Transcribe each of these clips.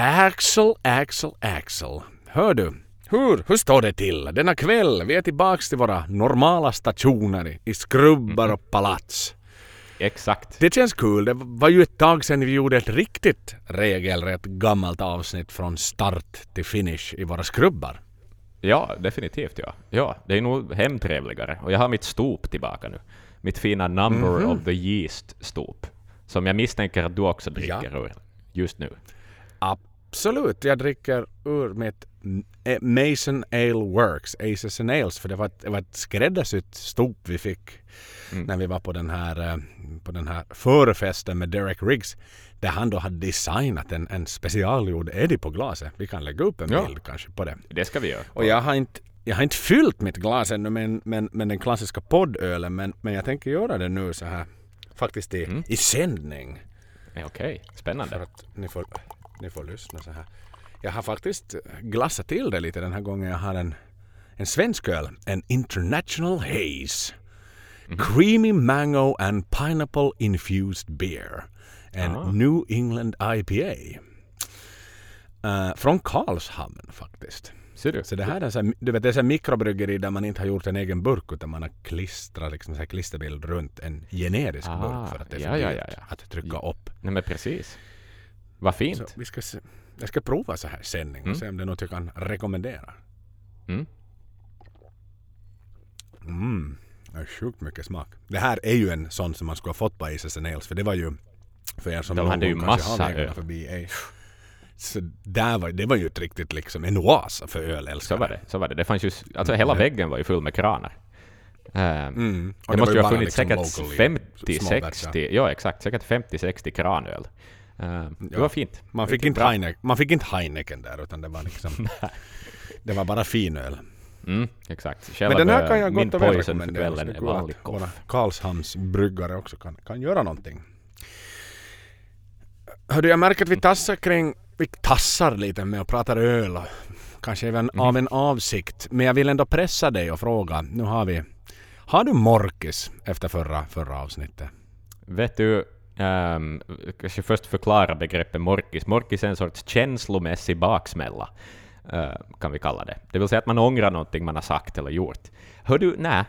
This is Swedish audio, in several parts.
Axel, Axel, Axel. Hör du, hur, hur står det till? Denna kväll, vi är tillbaks till våra normala stationer i skrubbar och palats. Exakt. Det känns kul. Det var ju ett tag sedan vi gjorde ett riktigt regelrätt gammalt avsnitt från start till finish i våra skrubbar. Ja, definitivt ja. Ja, det är nog hemtrevligare. Och jag har mitt stop tillbaka nu. Mitt fina Number Mhm. of the Yeast-stop. Som jag misstänker att du också dricker ur just nu. Absolut, jag dricker ur mitt eh, Mason Ale Works, Aces and Ales, för det var ett, det var ett skräddarsytt stop vi fick när vi var på den här, eh, på den här förfesten med Derek Riggs. Där han då hade designat en, en specialgjord Eddie på glaset. Vi kan lägga upp en Ja. bild kanske på det. Det ska vi göra. Och jag har inte, jag har inte fyllt mitt glas ännu med, med, med den klassiska poddölen men, men jag tänker göra det nu så här faktiskt i, i sändning. Okej, För spännande. att ni får, ni får lyssna så här. Jag har faktiskt glassat till det lite den här gången. Jag har en, en svensk öl. En International Haze. Creamy Mango and Pineapple Infused Beer. En Ah. New England IPA. Eh, från Karlshamn faktiskt. Ser du? Så det här är så här, du vet, det är här mikrobryggeri där man inte har gjort en egen burk utan man har klistrat liksom så här klisterbild runt en generisk Ah, burk för att det är för ja, ja, ja. att trycka upp. Nej men precis. Vad Så fint. vi ska se, jag ska prova så här sändning och Mm. se om det är något jag kan rekommendera. Mm. Mm, det är sjukt mycket smak. Det här är ju en sån som man skulle ha fått på Aces and Ales för det var ju för er som De hade ju massa öl. förbi. ej. Så där var, det var ju ett riktigt liksom en oas för ölälskare. Så var det. Så var det. Det fanns ju, alltså hela väggen var ju full med kranar. Ehm, Mm. Det, var måste ju ha funnits liksom säkert locally små batchar. 50-60, ja exakt, säkert 50-60 kranöl. Ehm, Det Ja. var fint. Man fick, inte. Heineken, man fick inte Heineken där utan det var liksom det var bara finöl. Mm, exakt. Men Själva den här kan jag gott och väl rekommendera. Kvällen är vanlig våra. Karlshamns bryggare också kan, kan göra någonting. Hördu, jag märker att vi tassar kring, vi tassar lite med och pratar öl och kanske även Mhm. av en avsikt. Men jag vill ändå pressa dig och fråga, nu har vi, har du morkis efter förra, förra avsnittet? Vet du, um, kanske först förklara begreppet morkis. Morkis är en sorts känslomässig baksmälla, eh, kan vi kalla det. Det vill säga att man ångrar någonting man har sagt eller gjort. Hör du, nej,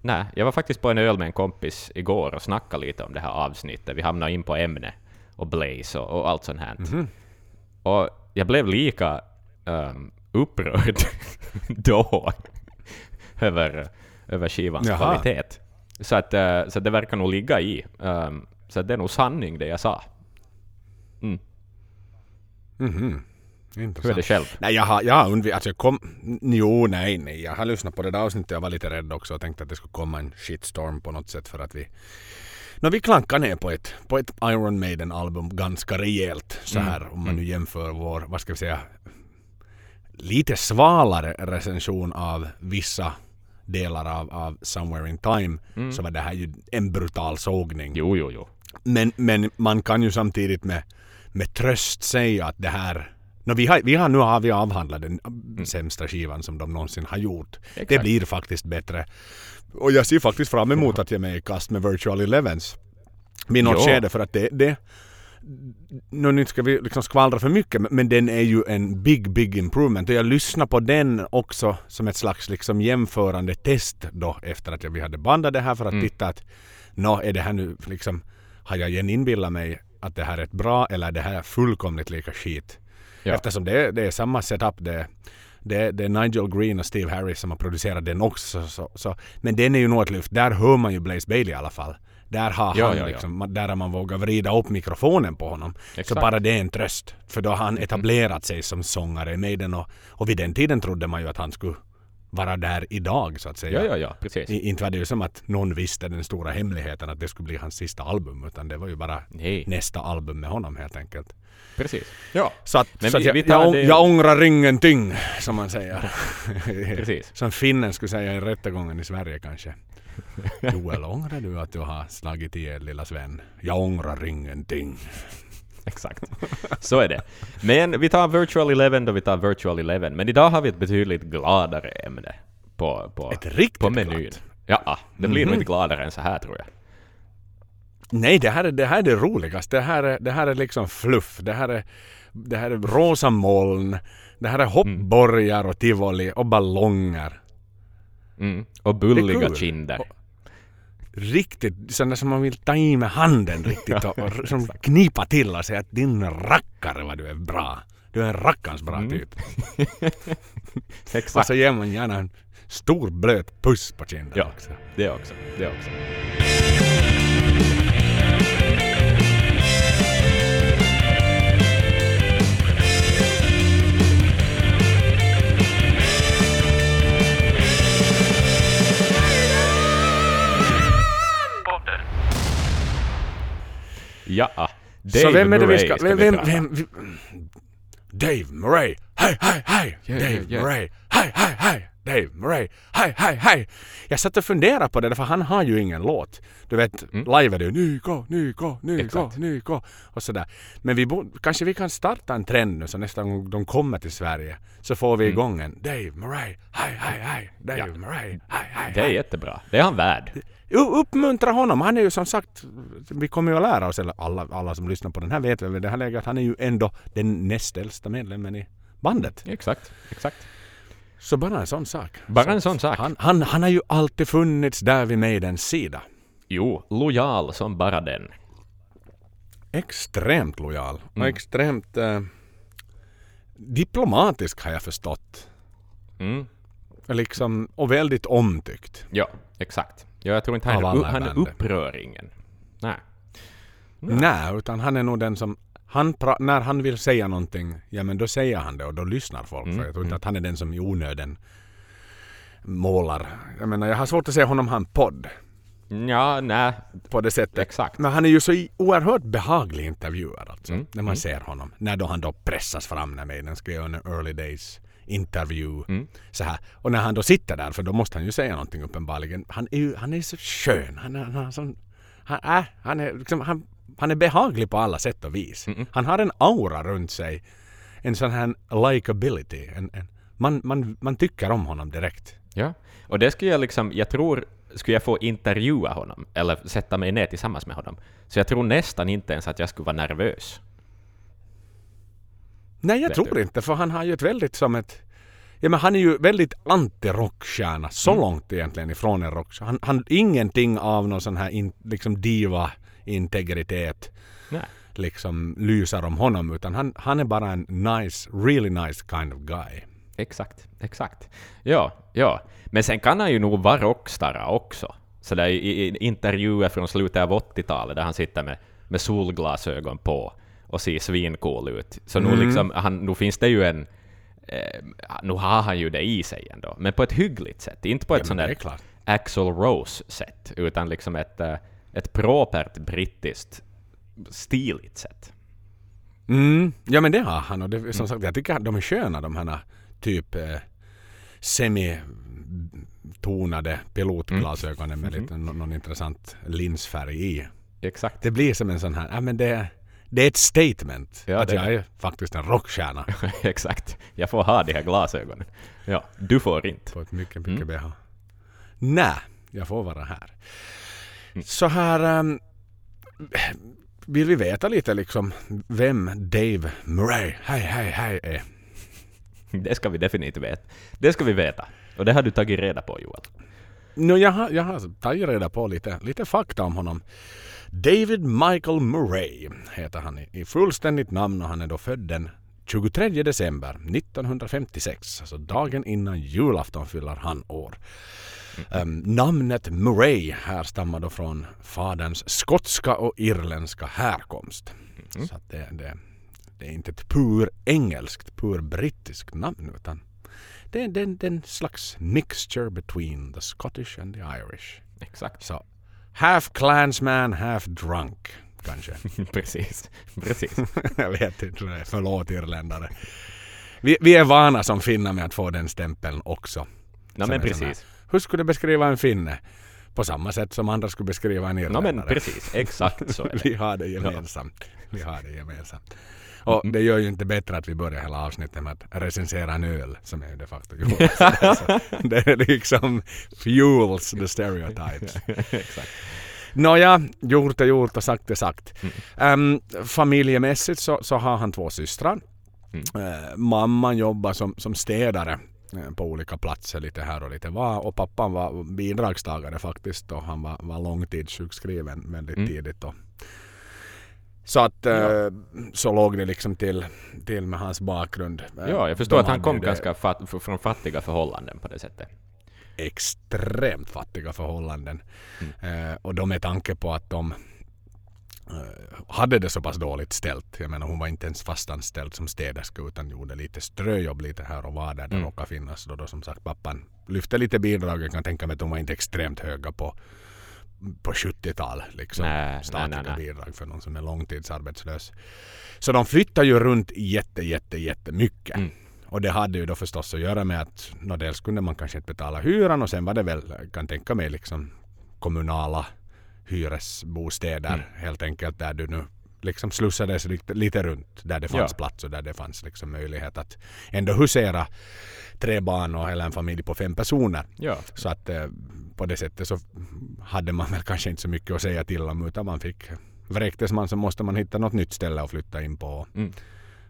nej, jag var faktiskt på en öl med en kompis igår och snackade lite om det här avsnittet. Vi hamnade in på ämne och Blaze och, och allt sånt här. Och jag blev lika um, upprörd då över, över skivans Jaha. kvalitet. Så, att, eh, så det verkar nog ligga i. Um, så det är nog sanning det jag sa. Mm. Mhm. Hur är Intressant. det själv? Nej, jag har, jag har undvikit, alltså jag kom, jo, nej, nej, jag har lyssnat på det där avsnittet, jag var lite rädd också och tänkte att det skulle komma en shitstorm på något sätt för att vi Nå, vi klankar ner på ett, på ett Iron Maiden-album ganska rejält så här om man nu jämför vår, vad ska vi säga, lite svalare recension av vissa delar av, av Somewhere in Time så var det här ju en brutal sågning. Jo, jo, jo. Men, men man kan ju samtidigt med, med tröst säga att det här No, vi har, vi har, nu har vi avhandlat den sämsta skivan som de någonsin har gjort. Det Exakt. blir faktiskt bättre. Och jag ser faktiskt fram emot att ge mig i kast med Virtual Elevens. Vid något skede för att det, det nu nu ska vi liksom skvallra för mycket men- den är ju en big big improvement och jag lyssnar på den också som ett slags liksom jämförande test då efter att jag, vi hade bandat det här för att Mm. titta att nå är det här nu liksom har jag igen inbillat mig att det här är ett bra eller är det här fullkomligt lika skit? Ja. Eftersom det, är- det är samma setup. Det, det, det är Nigel Green och Steve Harris som har producerat den också. Så, så. Men den är ju nog ett lyft. Där hör man ju Blaze Bailey i alla fall. Där har Ja, han ja, liksom, där har man vågat vrida upp mikrofonen på honom. Så Exakt. bara det är en tröst. För då har han etablerat sig som sångare i Maiden och, och vid den tiden trodde man ju att han skulle vara där idag så att säga. Ja, ja, ja, precis. I, inte var det ju som att någon visste den stora hemligheten att det skulle bli hans sista album utan det var ju bara Nej, nästa album med honom helt enkelt. precis. Ja, Så att, Men så vi- att jag, vi jag, det- jag ångrar ingenting, som man säger. precis. som finnen skulle säga i rättegången i Sverige kanske. Joel, ångrar du att du har slagit ihjäl lilla Sven? Jag ångrar ingenting. Exakt. Så är det. Men vi tar Virtual Eleven då vi tar Virtual Eleven. Men idag har vi ett betydligt gladare ämne på, på, Ett riktigt på menyn. glatt. Ja, det blir Mhm. nog inte gladare än så här tror jag. Nej, det här är det, här är det roligaste. Det här är, det här är liksom fluff. Det här är det här är rosa moln, det här är hoppborgar och tivoli och ballonger. Mm. Och bulliga kinder. Och- Riktigt sådana som man vill ta i med handen riktigt och, och som knipa till och säga att din rackare vad du är bra. Du är en rackarns bra typ. Och Exakt. så ger man gärna en stor blöt puss på kinden Ja, också. det också. Det också. Ja, Dave så vem är det vi Murray ska... ska Vem, vem, prata. vem, vi- Dave Murray! Hej, hej, hej! Ja, Dave ja. Murray! Hej, hej, hej! Dave Murray! Hej, hej, hej! Jag satt och funderade på det för han har ju ingen låt. Du vet, live är det ju Nyko, Nyko, Nyko, Mm. Exakt. Nyko och sådär. Men vi bo, kanske vi kan starta en trend nu så nästa gång de kommer till Sverige så får vi igång en Dave Murray! Hej, hej, hej! Dave Mm. Ja. Murray! Hej, hej, Det är hej! jättebra. Det är han värd. Uppmuntra honom. Han är ju som sagt, vi kommer ju att lära oss, eller alla, alla som lyssnar på den här vet väl det här läget han är ju ändå den näst äldsta medlemmen i bandet. Exakt, exakt. Så bara en sån sak. Bara Så en sån sak. Han, han, han har ju alltid funnits där vid Maidens sida. Jo, lojal som bara den. Extremt lojal och Mm. extremt eh, diplomatisk har jag förstått. Mm. Liksom, och väldigt omtyckt. Ja, exakt. Ja, jag tror inte han, i han är bandet. uppröringen. Nej. Nej, utan han är nog den som han pra- när han vill säga någonting, ja men då säger han det och då lyssnar folk. Mm, För jag tror inte att han är den som i onöden målar. Jag menar, jag har svårt att se honom ha en podd Ja, nej. på det sättet. Exakt. Men han är ju så oerhört behaglig intervjuer alltså. Mm, När man ser honom. När då han då pressas fram när Maiden ska göra en early days interview. Mm. Så här. Och när han då sitter där, för då måste han ju säga någonting uppenbarligen. Han är ju han är så skön. Han är, han är, sån, han, äh, han är, liksom, han, han är behaglig på alla sätt och vis. Mm-mm. Han har en aura runt sig. En sån här likability. En, en, man, man, man tycker om honom direkt. Ja. Och det skulle jag liksom, jag tror, skulle jag få intervjua honom, eller sätta mig ner tillsammans med honom, så jag tror nästan inte ens att jag skulle vara nervös. Nej, jag tror du? inte. För han har ju ett väldigt som ett... Ja, men han är ju väldigt anti-rockstjärna. Så Mm. långt egentligen ifrån en rockstjärna. Han, han ingenting av någon sån här in, liksom diva-integritet liksom lyser om honom. Utan han, han är bara en nice, really nice kind of guy. Exakt, exakt. Ja, ja. Men sen kan han ju nog vara rockstar också. Så där i, i intervjuer från slutet av 80-talet där han sitter med, med solglasögon på och ser svincool ut. Så nu, Mm. liksom, han, nu finns det ju en... Eh, nu har han ju det i sig ändå, men på ett hyggligt sätt. Inte på ett Ja, sånt där. Axl Rose-sätt, utan liksom ett, eh, ett propert brittiskt stiligt sätt. Mm. Ja men det har han och det, Mm. som sagt jag tycker att de är sköna de här typ eh, semi tonade pilotglasögonen med Mm. lite nå- någon intressant linsfärg i. Exakt. Det blir som en sån här, ja men det, det är ett statement. Ja, att det jag är faktiskt en rockstjärna. Exakt. Jag får ha de här glasögonen. Ja, du får inte. På ett mycket, Mm. mycket behag. Nej, jag får vara här. Mm. Så här... ehm, vill vi veta lite liksom vem Dave Murray, hej hej hej, är? Det ska vi definitivt veta. Det ska vi veta. Och det har du tagit reda på, Joel. No, jag, har, jag har tagit reda på lite, lite fakta om honom. David Michael Murray heter han i, fullständigt namn och han är då född den 23 december 1956. Alltså dagen innan julafton fyller han år. Ehm, namnet Murray härstammar då från faderns skotska och irländska härkomst. Så att det, det, det är inte ett pur engelskt, pur brittiskt namn utan det är en slags mixture between the Scottish and the Irish. Exakt. Så half clansman, half drunk kanske. Precis. Precis. jag vet inte, förlåt irländare. Vi, vi är vana som finnar med att få den stämpeln också. Ja, men precis. Hur skulle du beskriva en finne? På samma sätt som andra skulle beskriva en Ja, irländare. men precis. Exakt så är det. Vi har det gemensamt. Vi har det gemensamt. Och det gör ju inte bättre att vi börjar hela avsnittet med att recensera en öl som är ju de facto. Så det är liksom fuels the stereotypes. Exakt. Nåja, gjort är gjort och sagt är sagt. Um, familjemässigt så, så har han två systrar. Eh, mamman jobbar som, som städare eh, på olika platser lite här och lite var och pappan var bidragstagare faktiskt och han var, var långtidssjukskriven väldigt Mm. tidigt. Och, så att eh, Ja. så låg det liksom till, till med hans bakgrund. Eh, Ja, jag förstår de att han kom ganska fat, från fattiga förhållanden på det sättet. extremt fattiga förhållanden. Eh, och då med tanke på att de eh, hade det så pass dåligt ställt. Jag menar hon var inte ens fastanställd som städerska utan gjorde lite ströjobb lite här och var där det Mm. råkade finnas. Då, då som sagt pappan lyfte lite bidrag. Jag kan tänka mig att de var inte extremt höga på på 70-tal. Liksom, Nej, statliga nej, nej. bidrag för någon som är långtidsarbetslös. Så de flyttar ju runt jätte, jätte, jättemycket. Mm. Och det hade ju då förstås att göra med att nå, dels kunde man kanske inte betala hyran och sen var det väl, kan tänka mig, liksom kommunala hyresbostäder Mm. helt enkelt där du nu liksom slussades lite, lite runt där det fanns Ja. plats och där det fanns liksom möjlighet att ändå husera tre barn och eller en familj på fem personer. Ja, Så att eh, på det sättet så hade man väl kanske inte så mycket att säga till om utan man fick vräktes man så måste man hitta något nytt ställe att flytta in på. Mm.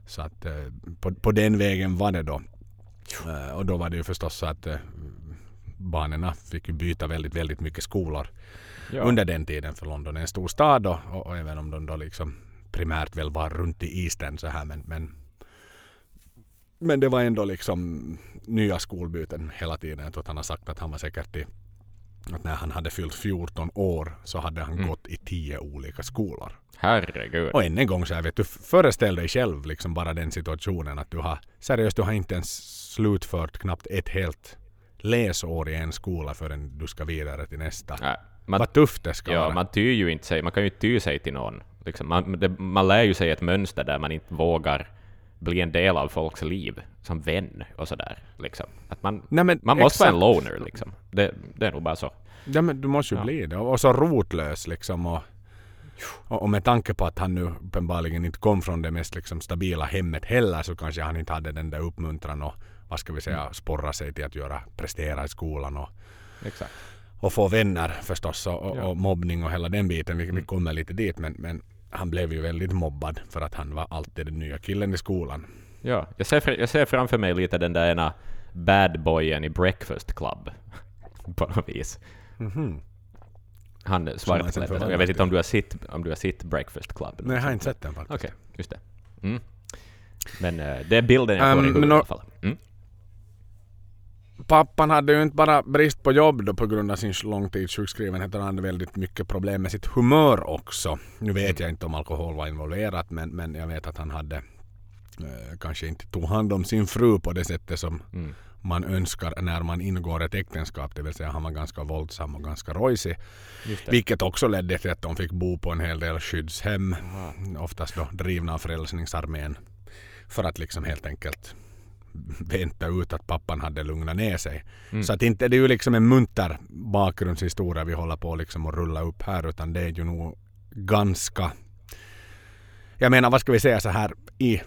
Så att eh, på, på den vägen var det då. Eh, och då var det ju förstås så att eh, barnen fick byta väldigt, väldigt mycket skolor ja. under den tiden för London är en stor stad och, och, och även om de då liksom primärt väl var runt i End så här men, men men det var ändå liksom nya skolbyten hela tiden. Jag tror att han har sagt att han var säkert i att när han hade fyllt 14 år så hade han Mm. gått i 10 olika skolor. Herregud. Och än en gång så här vet du, föreställ dig själv liksom bara den situationen att du har seriöst, du har inte ens slutfört knappt ett helt läsår i en skola förrän du ska vidare till nästa. Nej, man, Vad tufft det ska ja, vara. man tyr ju inte sig, man kan ju inte ty sig till någon. Liksom, man, det, man lär ju sig ett mönster där man inte vågar bli en del av folks liv som vän och sådär. Liksom. Att man, Nej, men man måste vara en loner liksom. Det, det är nog bara så. Ja men du måste ju Ja. bli det. Och så rotlös liksom. Och, och med tanke på att han nu uppenbarligen inte kom från det mest liksom stabila hemmet heller så kanske han inte hade den där uppmuntran och vad ska vi säga Mm. sporra sig till att göra prestera i skolan och, Exakt. och få vänner förstås och, och, Ja. Mm. och mobbning och hela den biten. Vi, vi kommer lite dit men, men han blev ju väldigt mobbad för att han var alltid den nya killen i skolan. Ja, jag ser, jag ser framför mig lite den där ena bad boyen i Breakfast Club. På något vis. Han Som han svartklädde. Jag vet inte om du har sett, om du har sett Breakfast Club? Nej jag har inte sett den faktiskt. Okej, just det. Mm. Men eh, det är bilden jag får Um, i huvudet i alla fall. Mm. Pappan hade ju inte bara brist på jobb då på grund av sin långtidssjukskrivenhet. Han hade väldigt mycket problem med sitt humör också. Nu vet jag inte om alkohol var involverat men, men jag vet att han hade eh, kanske inte tog hand om sin fru på det sättet som Mm. man önskar när man ingår ett äktenskap. Det vill säga han var ganska våldsam och ganska rojsig. Vilket också ledde till att de fick bo på en hel del skyddshem. Oftast då drivna av Frälsningsarmén. För att liksom helt enkelt vänta ut att pappan hade lugnat ner sig. Mm. Så att inte det är ju liksom en munter bakgrundshistoria vi håller på liksom att rulla upp här utan det är ju nog ganska jag menar vad ska vi säga så här i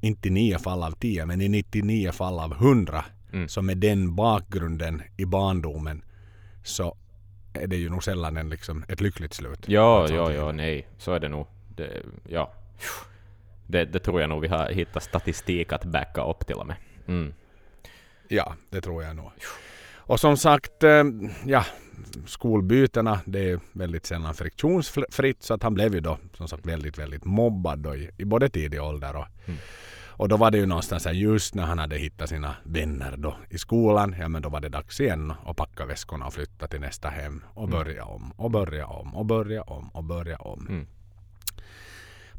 inte 9 fall av 10 men i 99 fall av 100 Mm. så med den bakgrunden i barndomen så är det ju nog sällan en, liksom, ett lyckligt slut. Ja, ja, ja, nej. Så är det nog. Det, ja. Det, det tror jag nog vi har hittat statistik att backa upp till och med. Mm. Ja, det tror jag nog. Och som sagt, eh, ja, skolbytena, det är väldigt sällan friktionsfritt så att han blev ju då som sagt väldigt, väldigt mobbad då i, i både tidig ålder och, Mm. och då var det ju någonstans här just när han hade hittat sina vänner då i skolan, ja men då var det dags igen att packa väskorna och flytta till nästa hem och Mm. börja om och börja om och börja om och börja om. Mm.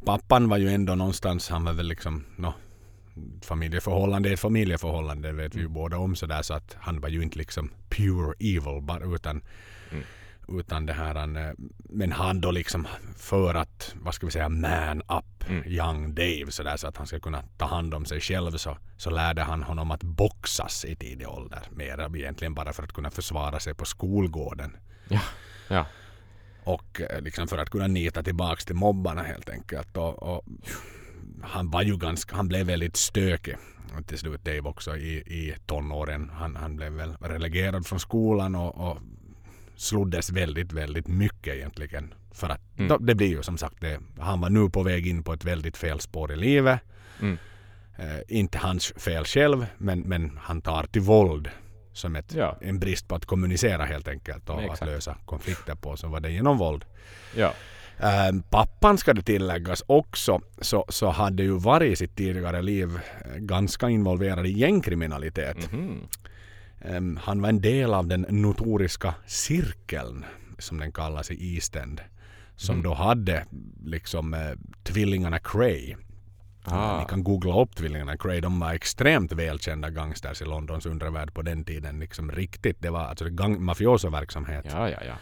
Pappan var ju ändå någonstans, han var väl liksom, no, familjeförhållande är ett familjeförhållande, det vet vi ju Mm. båda om sådär så att han var ju inte liksom pure evil bara utan Mm. utan det här han, eh, men han då liksom för att, vad ska vi säga, man up Mm. young Dave sådär så att han ska kunna ta hand om sig själv så, så lärde han honom att boxas i tidig ålder. Mer egentligen bara för att kunna försvara sig på skolgården. Ja. Ja. Och eh, liksom för att kunna nita tillbaks till mobbarna helt enkelt. Och, och han var ju ganska, han blev väldigt stökig till slut Dave också i, i tonåren. Han, han blev väl relegerad från skolan och, och sloddes väldigt, väldigt mycket egentligen. För att Mm. då, det blir ju som sagt det. Han var nu på väg in på ett väldigt fel spår i livet. Mm. Eh, inte hans fel själv, men, men han tar till våld som ett, Ja. en brist på att kommunicera helt enkelt och Exakt. att lösa konflikter på. Så var det genom våld. Ja. Eh, pappan ska det tilläggas också, så, så hade ju varit i sitt tidigare liv eh, ganska involverad i gängkriminalitet. Mhm. Em, han var en del av den notoriska cirkeln, som den kallas i East End. Som Mm. då hade liksom eh, tvillingarna Cray. Ah. Ni kan googla upp tvillingarna Cray. De var extremt välkända gangsters i Londons undervärld på den tiden. Liksom riktigt. Det var alltså mafiosoverksamhet Ja, ja, ja.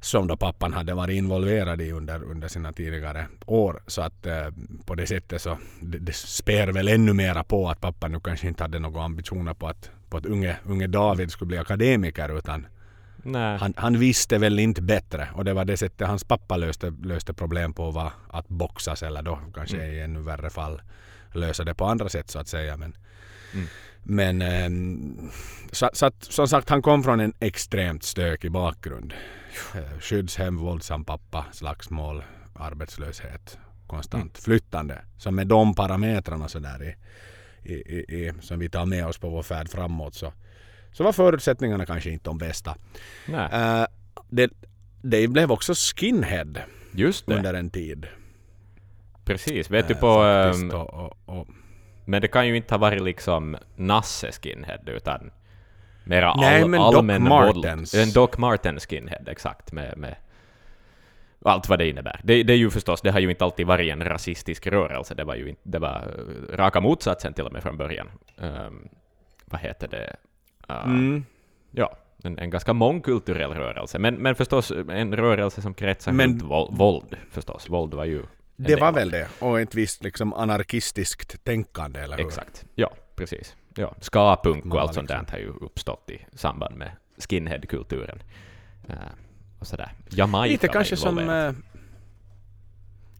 som då pappan hade varit involverad i under, under sina tidigare år. Så att eh, på det sättet så det, det spär väl ännu mera på att pappan nu kanske inte hade några ambitioner på att, på att unge, unge David skulle bli akademiker utan. Han, han visste väl inte bättre och det var det sättet hans pappa löste, löste problem på var att boxas eller då kanske Mm. i ännu värre fall lösa det på andra sätt så att säga. Men, Mm. men ehm, så, så att, som sagt han kom från en extremt stökig bakgrund. Eh, Skyddshem, våldsam pappa, slagsmål, arbetslöshet, konstant flyttande. Så med de parametrarna så där i, i, i, som vi tar med oss på vår färd framåt så, så var förutsättningarna kanske inte de bästa. Eh, det, det blev också skinhead Just det. under en tid. Precis. Vet du Eh, på... faktiskt, ehm, och, och, och, Men det kan ju inte ha varit liksom Nasse skinhead utan mera all, Nej, men Doc allmän Martens. våld. En Doc Martens skinhead, exakt. Med, med allt vad det innebär. Det, det är ju förstås, det har ju inte alltid varit en rasistisk rörelse. Det var ju inte, det var eh, raka motsatsen till och med från början. Ehm, vad heter det? Ah, mm, Ja, en, en ganska mångkulturell rörelse. Men, men förstås en rörelse som kretsar Men- runt våld, våld. Förstås, våld var ju... det var väl det. Och ett visst liksom anarkistiskt tänkande, eller hur? Exakt. Ja, precis. Ja. Ska-punk och allt sånt där liksom- har ju uppstått i samband med skinhead-kulturen. Eh, och sådär. Jamaica Lite kanske som, eh,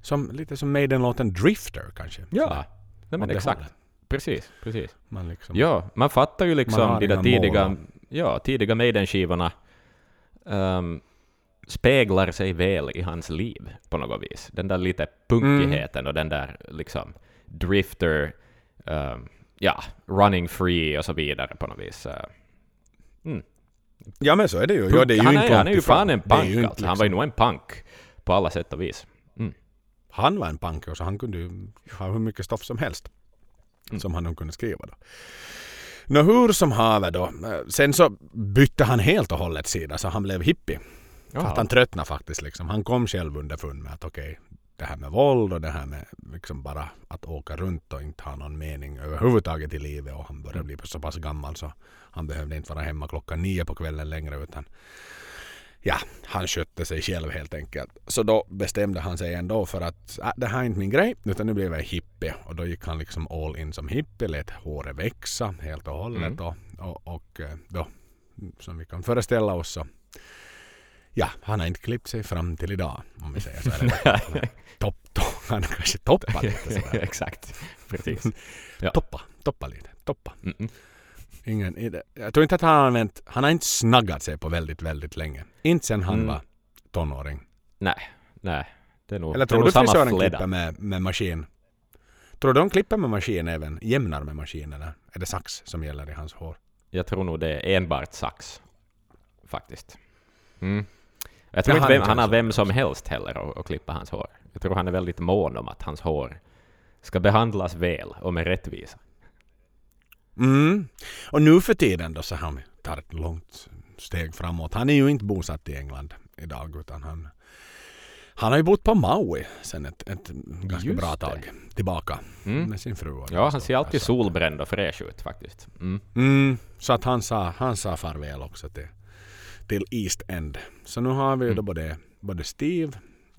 som... Lite som Maiden-låten Drifter kanske. Ja, nej, men exakt. hållet. Precis, precis. Man liksom, Ja, man fattar ju liksom de där tidiga, mål ja, tidiga Maiden-skivorna ehm, speglar sig väl i hans liv på något vis. Den där lite punkigheten Mm. och den där liksom drifter, ehm, ja, running free och så vidare på något vis. eh. Mm. ja men så är det ju. Ja, det är ju han, inte är, han är ju fan en punk ju alltså. Han var ju liksom- nog en punk på alla sätt och vis. Han var en punk så han kunde ju ha hur mycket stoff som helst. Mm. Som han kunde skriva då. Nå hur som haver då. Sen så bytte han helt och hållet sida så han blev hippie. För att han tröttnade faktiskt liksom. Han kom själv underfund med att okej, det här med våld och det här med liksom bara att åka runt och inte ha någon mening överhuvudtaget i livet och han började Mm. bli så pass gammal så han behövde inte vara hemma klockan nio på kvällen längre utan ja, han skötte sig själv helt enkelt. Så då bestämde han sig ändå för att äh, det här är inte min grej utan nu blir jag hippie och då gick han liksom all in som hippie, lät håret växa helt och hållet Mm. och, och, och eh, då som vi kan föreställa oss så Ja, han har inte klippt sig fram till idag om vi säger så. Eller, topp, topp, han kanske toppat lite sådär. Exakt, precis. Ja. Toppa, toppa lite, toppa. Mm-mm. Ingen, jag tror inte att han har använt, han har inte snaggat sig på väldigt, väldigt länge. Inte sen han Mm. var tonåring. Nej, nej. Det är nog, Eller det är tror du frisören klipper med, med maskin? Tror du de klipper med maskin även? Jämnar med maskin eller är det sax som gäller i hans hår? Jag tror nog det är enbart sax. Faktiskt. Mm. Jag tror Ja, inte han vem, han har vem som helst heller att, att klippa hans hår. Jag tror han är väldigt mån om att hans hår ska behandlas väl och med rättvisa. Mm. Och nu för tiden då så han tar ett långt steg framåt. Han är ju inte bosatt i England idag utan han han har ju bott på Maui sen ett, ett ganska Just bra det. tag tillbaka Mm. med sin fru. Ja, han så ser alltid där, så att- solbränd och fräsch ut faktiskt. Mm. Mm, så att han sa, han sa farväl också till, till East End. Så nu har vi då Mm. både, både Steve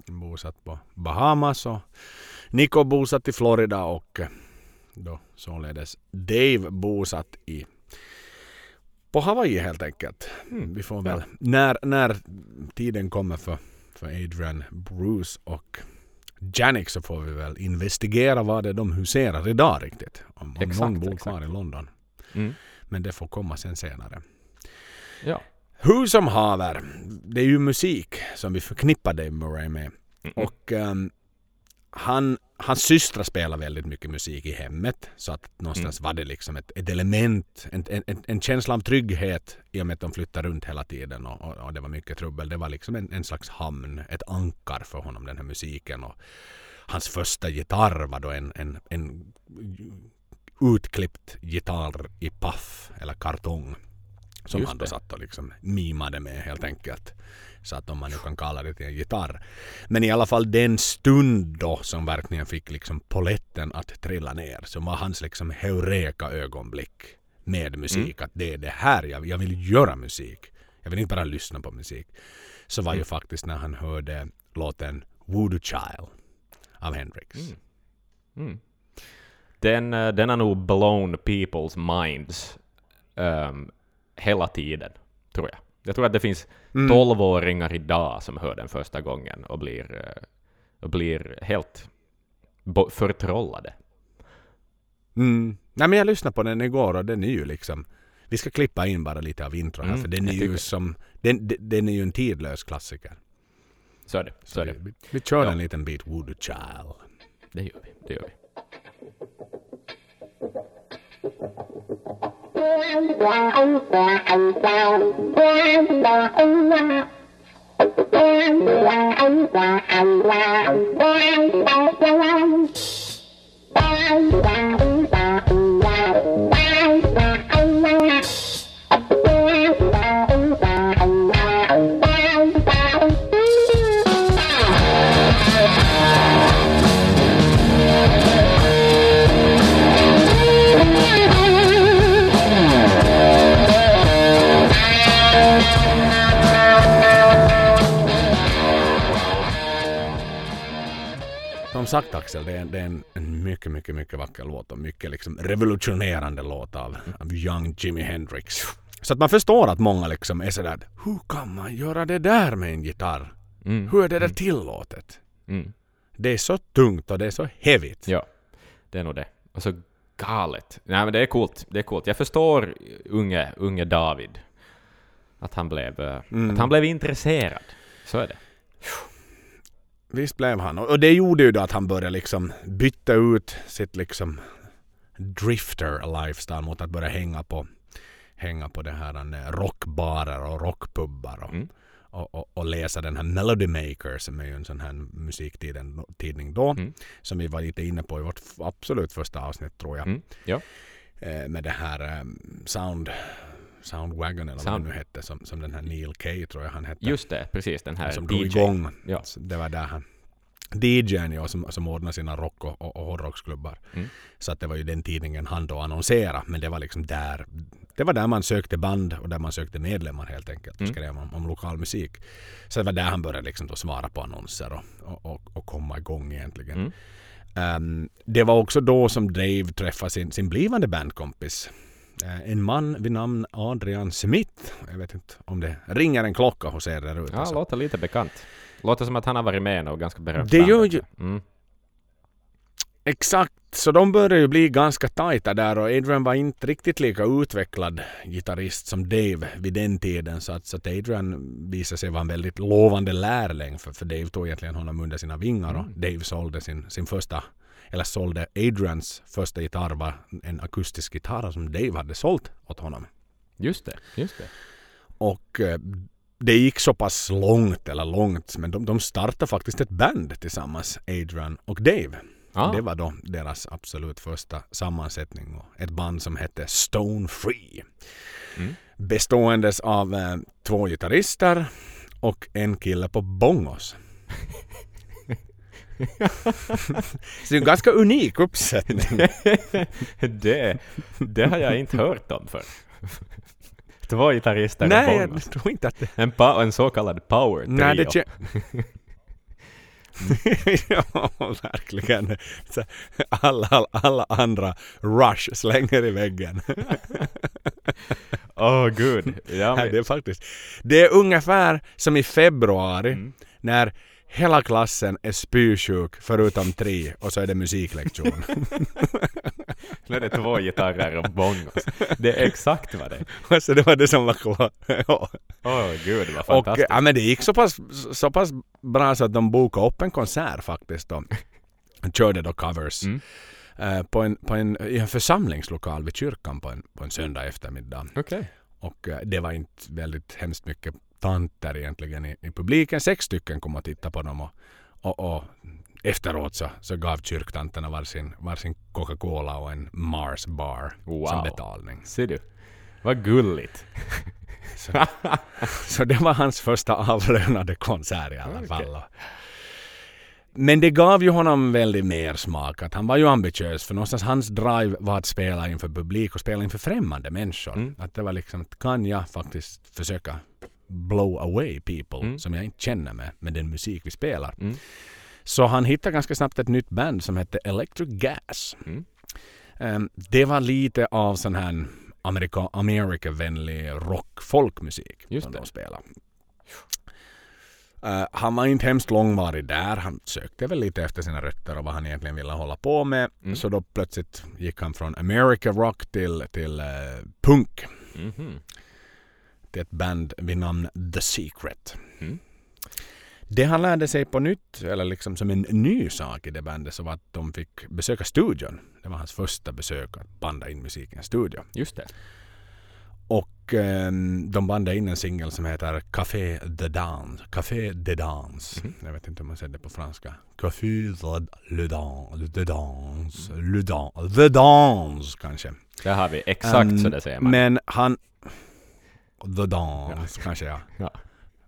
bosatt på Bahamas och Nico bosatt i Florida och då således Dave bosatt i på Hawaii helt enkelt. Mm. Vi får väl, när, när tiden kommer för, för Adrian Bruce och Janik så får vi väl investigera vad det är de huserar idag riktigt. Om, om Exakt, någon bor kvar i London. Mm. Men det får komma sen senare. Ja. Hur som haver, det är ju musik som vi förknippar Dave Murray med. Mm. Och ehm, han, hans systrar spelar väldigt mycket musik i hemmet så att någonstans var det liksom ett, ett element, en, en, en känsla av trygghet i och med att de flyttar runt hela tiden och, och, och det var mycket trubbel. Det var liksom en, en slags hamn, ett ankar för honom den här musiken. Och hans första gitarr var då en, en, en utklippt gitarr i paff eller kartong. Som Just han då det. satt och liksom mimade med helt enkelt. Så att om man nu kan kalla det till en gitarr. Men i alla fall den stund då som verkligen fick liksom poletten att trilla ner. Som var hans liksom heureka ögonblick med musik. Att det är det här jag, jag vill göra musik. Jag vill inte bara lyssna på musik. Så var ju faktiskt när han hörde låten Voodoo Child av Hendrix. Mm. Den, eh, den har nog blown people's minds ehm, hela tiden, tror jag. Jag tror att det finns Mm. tolvåringar idag som hör den första gången och blir, eh, och blir helt förtrollade. Mm. Nej men jag lyssnade på den igår och den är ju liksom vi ska klippa in bara lite av intro här Mm, för den är ju som den, den- är ju en tidlös klassiker. Så är det. Så är det. vi, vi kör Ja. en liten bit Voodoo Child. Det gör vi. Det gör vi. Bye. Som sagt Axel, det är, det är en, en mycket, mycket, mycket vacker låt och mycket liksom revolutionerande låt av, av young Jimi Hendrix. Så att man förstår att många liksom är sådär hur kan man göra det där med en gitarr? Mm. Hur är det där tillåtet? Mm. Det är så tungt och det är så heavigt. Ja, det är nog det. Och så galet. Nej men det är coolt. Det är coolt. Jag förstår unge, unge David. Att han blev, eh, Mm. att han blev intresserad. Så är det. Visst blev han. Och det gjorde ju då att han började liksom byta ut sitt liksom drifter lifestyle mot att börja hänga på hänga på det här rockbarer och rockpubbar och, Mm. och, och, och läsa den här Melody Maker som är ju en sån här musiktidning då Mm. som vi var lite inne på i vårt absolut första avsnitt tror jag Mm. Ja. eh, med det här eh, Sound Soundwagon eller vad Sound- det nu hette som, som den här Neil Kay tror jag han hette Just det, precis. Den här som drog DJ. igång. Ja. Det var där han DJn ja, som, som ordnade sina rock och, och, och hårdrocksklubbar. Mm. Så att det var ju den tidningen han då annonserade. Men det var liksom där. Det var där man sökte band och där man sökte medlemmar helt enkelt. Och Mm. skrev om, om lokal musik. Så det var där han började liksom då svara på annonser och, och, och, komma igång egentligen. Mm. Ehm, det var också då som Dave träffade sin, sin blivande bandkompis. Eh, en man vid namn Adrian Smith. Jag vet inte om det ringer en klocka hos er där ute. Ja, så- låter lite bekant. Låter som att han har varit med och ganska berömt Det gör ju- Mm. Exakt, så de började ju bli ganska tajta där och Adrian var inte riktigt lika utvecklad gitarrist som Dave vid den tiden så att, så att Adrian visade sig vara en väldigt lovande lärling för, för Dave tog egentligen honom under sina vingar och Mm. Dave sålde sin, sin första eller sålde Adrians första gitarr var en akustisk gitarr som Dave hade sålt åt honom. Just det, just det. Och eh, det gick så pass långt, eller långt, men de, de startade faktiskt ett band tillsammans, Adrian och Dave. Ah, Det var då deras absolut första sammansättning. Och ett band som hette Stone Free. Mm. Beståendes av eh, två gitarrister och en kille på bongos. Så det är en ganska unik uppsättning. det, det har jag inte hört om för. Två gitarrister Nej, jag tror inte att det... En, pa- en så kallad power trio. Nej, det ja, verkligen. Alla, alla, alla andra Rush slänger i väggen. Åh gud. Ja, men, det är faktiskt. Det är ungefär som i februari Mm. när hela klassen är spysjuk förutom tre och så är det musiklektion. nu är det två gitarrer och bongos. Det är exakt vad det är. alltså det var det som var kvar. ja. Åh gud, vad Och fantastiskt. ja, men det gick så pass, så pass bra så att de bokade upp en konsert faktiskt. Han körde då covers Mm. eh, på en, på en, i en församlingslokal vid kyrkan på en, på en söndag eftermiddag. Okej. Och eh, det var inte väldigt hemskt mycket tanter egentligen i, i publiken. Sex stycken kom och tittade på dem och, och, och efteråt så, så gav kyrktanterna varsin, varsin Coca-Cola och en Mars bar Wow. som betalning. Ser du? Vad gulligt. Så det var hans första avlönade konsert i alla fall. Men det gav ju honom väldigt mer smak. Att han var ju ambitiös för någonstans hans drive var att spela inför publik och spela inför främmande människor. Mm. Att det var liksom, kan jag faktiskt försöka blow away people Mm. som jag inte känner med, med den musik vi spelar. Mm. Så han hittade ganska snabbt ett nytt band som hette Electric Gas. Mm. Ehm, det var lite av sån här Amerika, Amerika-vänlig rock folkmusik Just som det. de spelade. Eh, han var inte hemskt långvarig där. Han sökte väl lite efter sina rötter och vad han egentligen ville hålla på med. Mm. Så då plötsligt gick han från America Rock till, till eh, punk. Mhm. Till ett band vid namn The Secret. Mm. Det han lärde sig på nytt, eller liksom som en ny sak i det bandet, så var att de fick besöka studion. Det var hans första besök att banda in musik i en studio. Just det. Och ehm, de bandade in en singel som heter Café de Dance. Café de Dance. Mhm. Jag vet inte hur man säger det på franska. Café de le Dance. De Dance. Le Dance. The Dance kanske. Där har vi exakt Ehm, så det säger man. Men han... The Dance kanske ja. Ja.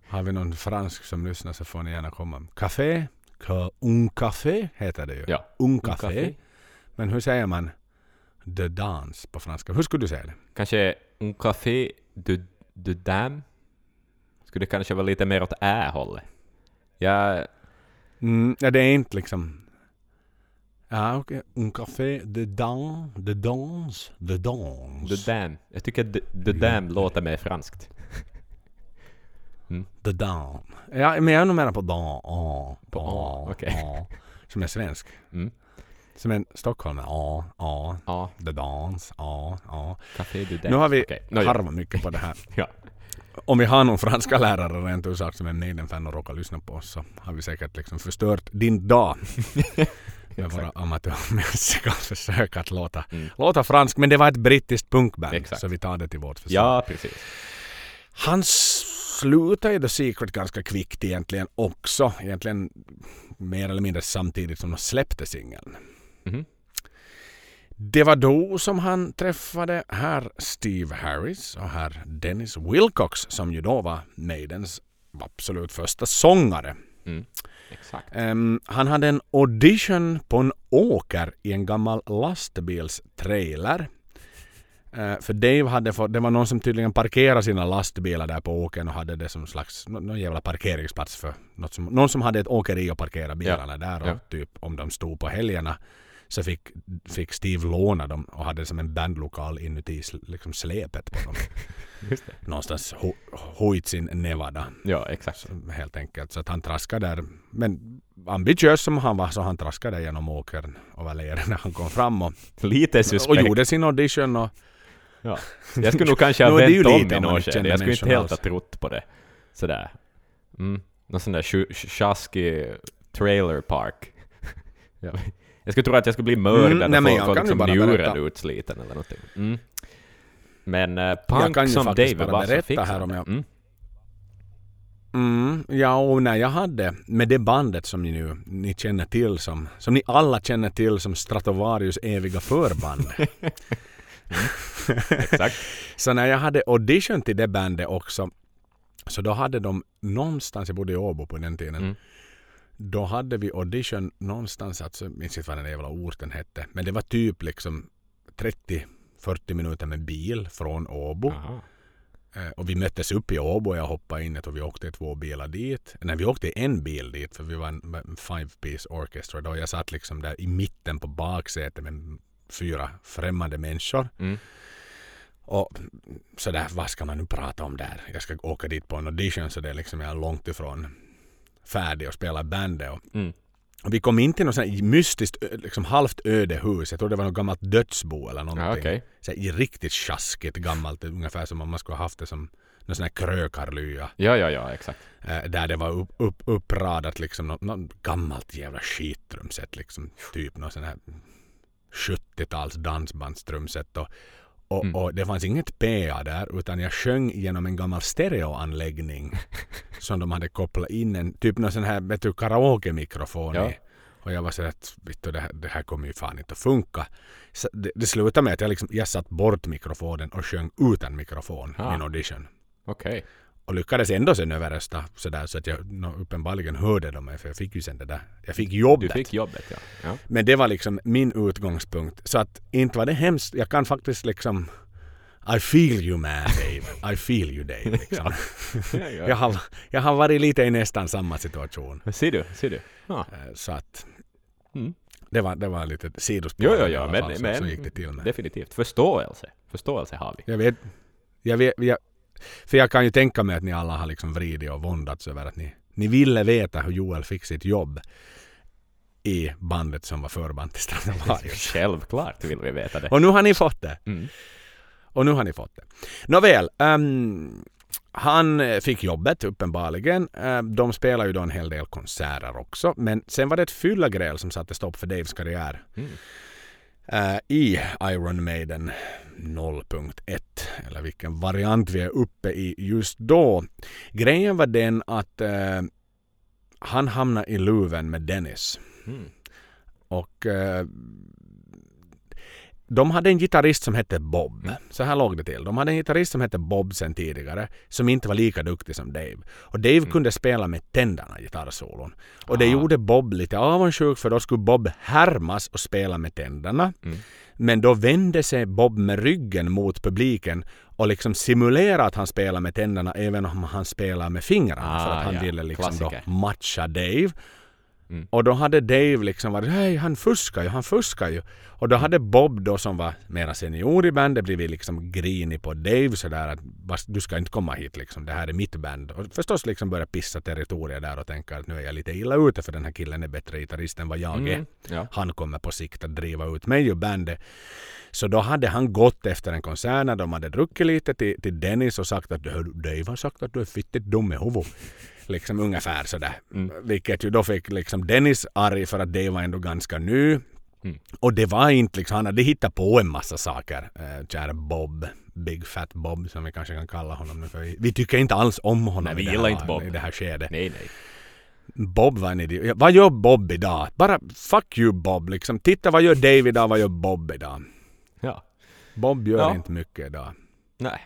Har vi någon fransk som lyssnar så får ni gärna komma. Café? Ca- Un café heter det ju. Ja. Un café. Men hur säger man The Dance på franska? Hur skulle du säga det? Kanske un café de, de dame? Skulle det kanske vara lite mer åt ä-hållet? Ja, Mm, ja, det är inte liksom... Ja, okej. Un café de dans, de dans, de dans. the dame. Jag tycker the, the dame låter mer franskt. The dans. Ja, men jag är nog mer på dan. Ah, På ah, okej. ah. Som är svensk. Mm. Som en stockholmare. Ja, ja. Ja, The dans. Ja, ja. café de dame. Nu har vi nå, ja. harvat mycket på det här. Ja. Om vi har någon franska lärare rent ut sagt som är Maiden-fan och råkar lyssna på oss så har vi säkert liksom förstört din dag. med våra amatörmässiga försök att låta, Mm. låta fransk. Men det var ett brittiskt punkband Exakt. så vi tar det till vårt försök. ja, precis. Han slutade i The Secret ganska kvickt egentligen också. Egentligen mer eller mindre samtidigt som de släppte singeln. Mhm. Det var då som han träffade herr Steve Harris och herr Dennis Wilcox som ju då var Maidens absolut första sångare. Mm. Exakt. Ehm, han hade en audition på en åker i en gammal lastbilstrailer. Uh, för Dave hade fått, det var någon som tydligen parkerade sina lastbilar där på åkern och hade det som slags, nå- någon jävla parkeringsplats för något som, någon som hade ett åkeri och parkera bilarna där och ja. typ om de stod på helgerna så fick, fick Steve låna dem och hade som en bandlokal inuti liksom släpet på dem. Någonstans Ho- Huitzin, Nevada. Ja, exakt. Så, helt enkelt. Så att han traskade där. Men ambitiös som han var så han traskade genom åkern och leren när han kom fram och, Lite och suspekt. gjorde sin audition. Och, Ja. Jag skulle nog kanske ha vänt om i något skede. Jag skulle inte helt ha trott på det. Sådär. Mm. Någon sån där tjaskig trailer park. ja. Jag skulle tro att jag skulle bli mördad Mm, nej, och få, liksom berätta. utsliten eller någonting. Mm. Men uh, Jag punk som bara var så berätta fixade här om jag- Mm. mm, ja, och när jag hade med det bandet som ni nu ni känner till som, som ni alla känner till som Stratovarius eviga förband. Exakt. Så när jag hade audition till det bandet också så då hade de någonstans, jag bodde i Åbo på den tiden, Mm. då hade vi audition någonstans, alltså, jag minns inte vad den jävla orten hette, men det var typ liksom 30-40 minuter med bil från Åbo. Aha. Eh, Och vi möttes upp i Åbo och jag hoppade in. Tror vi åkte två bilar dit. Nej, vi åkte en bil dit för vi var en en five piece orchestra då. Jag satt liksom där i mitten på baksätet med fyra främmande människor. Mm. Och sådär, vad ska man nu prata om där? Jag ska åka dit på en audition så det är liksom jag är långt ifrån färdig och spela bandet. Och, Mm. Vi kom in till något sånt mystiskt, liksom halvt öde hus. Jag tror det var något gammalt dödsbo eller någonting. Ja, okej. Så här, riktigt sjaskigt gammalt, ungefär som om man skulle ha haft det som någon sån här krökarlya. Ja, ja, ja, exakt. Eh, där det var upp, upp, uppradat liksom något, något gammalt jävla skittrumset liksom. Typ någon sån här 70-tals dansbandstrumset och, och, Mm. och det fanns inget PA där utan jag sjöng genom en gammal stereoanläggning som de hade kopplat in en typ någon sån här vet du, karaoke-mikrofon Ja. i. Och jag var så att det, här, det här kommer ju fan inte att funka. Så det, det slutade med att jag, liksom, jag satt bort mikrofonen och sjöng utan mikrofon Ah. min audition. Okej. Och lyckades ändå sen överrösta sådär så att jag no, uppenbarligen hörde de mig för jag fick ju sen det där. Jag fick Du jobbet. fick jobbet, ja. ja. Men det var liksom min utgångspunkt. Så att inte var det hemskt. Jag kan faktiskt liksom I feel you man Dave. I feel you Dave. Liksom. ja, ja. jag, har, jag har varit lite i nästan samma situation. Ser du, ser du. Eh, Så att Mm. det var, det var lite sidospår. Jo, jo, jo, men, fall, så, men så gick det till med. definitivt. Förståelse. Förståelse har vi. Jag vet, jag vet, jag, för jag kan ju tänka mig att ni alla har liksom vridit och våndats över att ni, ni ville veta hur Joel fick sitt jobb i bandet som var förband till Stratovarius. Självklart vill vi veta det. Och nu har ni fått det. Mm. Och nu har ni fått det. Nåväl. ehm, han fick jobbet uppenbarligen. Uh, de spelar ju då en hel del konserter också. Men sen var det ett fyllegräl som satte stopp för Daves karriär. Mm. Eh, I Iron Maiden 0.1. Eller vilken variant vi är uppe i just då. Grejen var den att eh, han hamnade i luven med Dennis. Mm. Och eh, de hade en gitarrist som hette Bob. Mm. Så här låg det till. De hade en gitarrist som hette Bob sen tidigare som inte var lika duktig som Dave. Och Dave kunde spela med tänderna gitarrsolon. Och det Mm. Ah. gjorde Bob lite avundsjuk för då skulle Bob härmas och spela med tänderna. Mm. Men då vände sig Bob med ryggen mot publiken och liksom simulerade att han spelar med tänderna även om han spelar med fingrarna. Ah, för att han ja. ville liksom matcha Dave. Mm. Och då hade Dave liksom varit hej han fuskar ju, han fuskar ju. Och då hade Bob då som var mera senior i bandet blivit liksom grinig på Dave sådär att "Bast, du ska inte komma hit liksom, det här är mitt band. Och förstås liksom börja pissa territorier där och tänka att nu är jag lite illa ute för den här killen är bättre gitarrist än vad jag är. Mm. Ja. Han kommer på sikt att driva ut mig ur bandet. Så då hade han gått efter en konsert när de hade druckit lite till, till Dennis och sagt att "Hör du, Dave har sagt att du är fittigt dum i huvudet. Liksom ungefär sådär. Mm. Vilket ju då fick liksom Dennis arg för att Dave var ändå ganska ny. Mm. Och det var inte liksom, han hade hittat på en massa saker. Eh, kära Bob. Big Fat Bob som vi kanske kan kalla honom nu. För vi, vi tycker inte alls om honom Nej, vi i, det gillar här, inte Bob. i det här skedet. Nej, nej. Bob var en idiot. Vad gör Bob idag? Bara fuck you Bob liksom. Titta vad gör Dave idag, vad gör Bob idag? Ja. Bob gör Ja. inte mycket idag. Nej,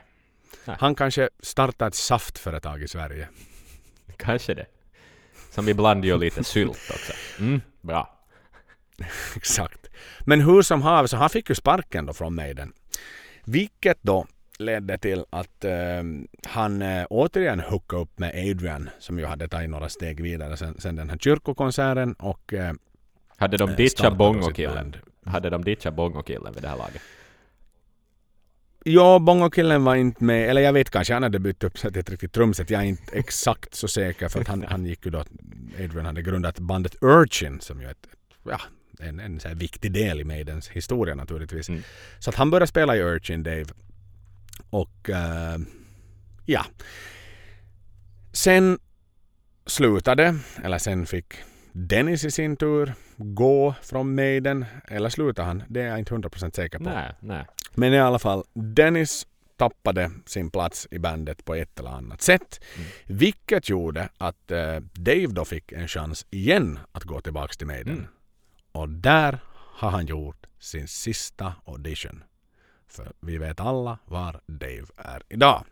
Han kanske startar ett saftföretag i Sverige. Kanske det. Som ibland gör lite sylt också. Mm, bra. Exakt. Men hur som haver så han fick ju sparken då från Maiden. Vilket då ledde till att eh, han eh, återigen hookade upp med Adrian som ju hade tagit några steg vidare sen, sen den här kyrkokonserten och eh, Hade de eh, ditchat Bongo-killen? Hade de ditchat Bongo-killen vid det här laget? Ja, Bongo-killen var inte med, eller jag vet kanske han hade bytt upp sig till ett riktigt trumset. Jag är inte exakt så säker för att han, han gick ju då, Adrian hade grundat bandet Urchin som ju är ett, ja, en, en så viktig del i Maidens historia naturligtvis. Mm. Så att han började spela i Urchin, Dave. Och eh, ja. Sen slutade, eller sen fick Dennis i sin tur gå från Maiden. Eller slutade han? Det är jag inte 100% säker på. Nej, nej. Men i alla fall, Dennis tappade sin plats i bandet på ett eller annat sätt. Mm. Vilket gjorde att eh, Dave då fick en chans igen att gå tillbaks till Maiden. Mm. Och där har han gjort sin sista audition. För vi vet alla var Dave är idag.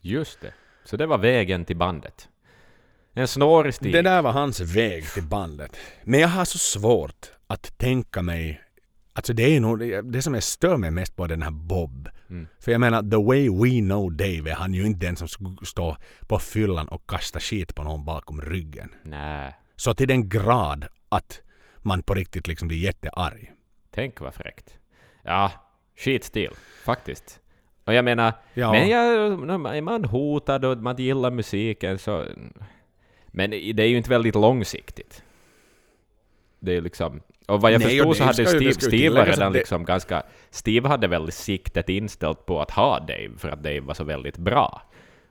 Just det. Så det var vägen till bandet. En snårig stig. Det där var hans väg till bandet. Men jag har så svårt att tänka mig Alltså det är nog det, som jag stör mig mest på den här Bob. Mm. För jag menar, the way we know Dave är han ju inte den som skulle stå på fyllan och kasta skit på någon bakom ryggen. Nej. Så till den grad att man på riktigt liksom blir jättearg. Tänk vad fräckt. Ja, skitstil. Faktiskt. Och jag menar, Ja. men jag, är man hotad och man gillar musiken så... Men det är ju inte väldigt långsiktigt. Det är liksom... Och vad jag Nej, förstod så hade Steve, Steve var redan det- liksom ganska... Steve hade väl siktet inställt på att ha Dave, för att Dave var så väldigt bra.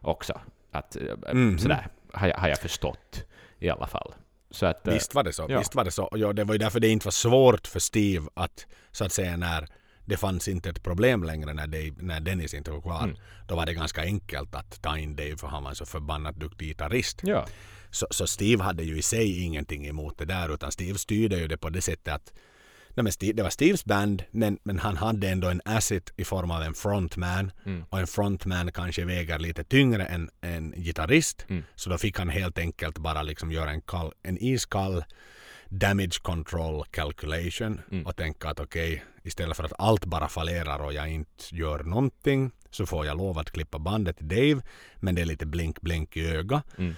också. Att, eh, Mhm. Sådär har jag, har jag förstått i alla fall. Så att, eh, Visst var det så. ja. Visst var det så. Ja, det var ju därför det inte var svårt för Steve att så att säga när det fanns inte ett problem längre när, Dave, när Dennis inte var kvar. Mm. Då var det ganska enkelt att ta in Dave för han var en så förbannat duktig gitarrist. Ja. Så, så Steve hade ju i sig ingenting emot det där utan Steve styrde ju det på det sättet att nej men Steve, det var Steves band men, men han hade ändå en asset i form av en frontman Mm. och en frontman kanske väger lite tyngre än en gitarrist. Mm. Så då fick han helt enkelt bara liksom göra en, kall, en iskall damage control calculation Mm. och tänka att okej, istället för att allt bara fallerar och jag inte gör någonting så får jag lov att klippa bandet till Dave men det är lite blink blink i ögat. Mm.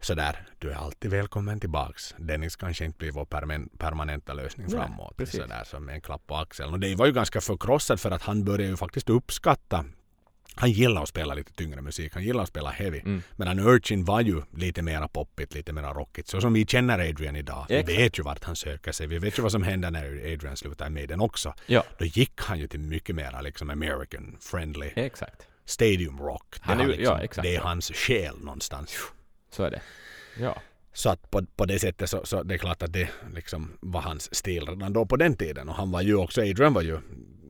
Sådär, du är alltid välkommen tillbaks. Dennis kanske inte blir vår permanenta lösning Nej, framåt. precis. Sådär som en klapp på axeln. Och Dave var ju ganska förkrossad för att han började ju faktiskt uppskatta han gillar att spela lite tyngre musik, han gillar att spela heavy. Mm. Medan Urchin var ju lite mera poppigt, lite mera rockigt. Så som vi känner Adrian idag. Vi Exakt. vet ju vart han söker sig. Vi vet ju vad som händer när Adrian slutar med den också. ja, Då gick han ju till mycket mera liksom American friendly exakt. stadium rock. Det, Han är liksom, ja, exakt. det är hans själ någonstans. Så är det. Ja. Så att på, på det sättet så, så det är klart att det liksom var hans stil redan då på den tiden. Och han var ju också, Adrian var ju,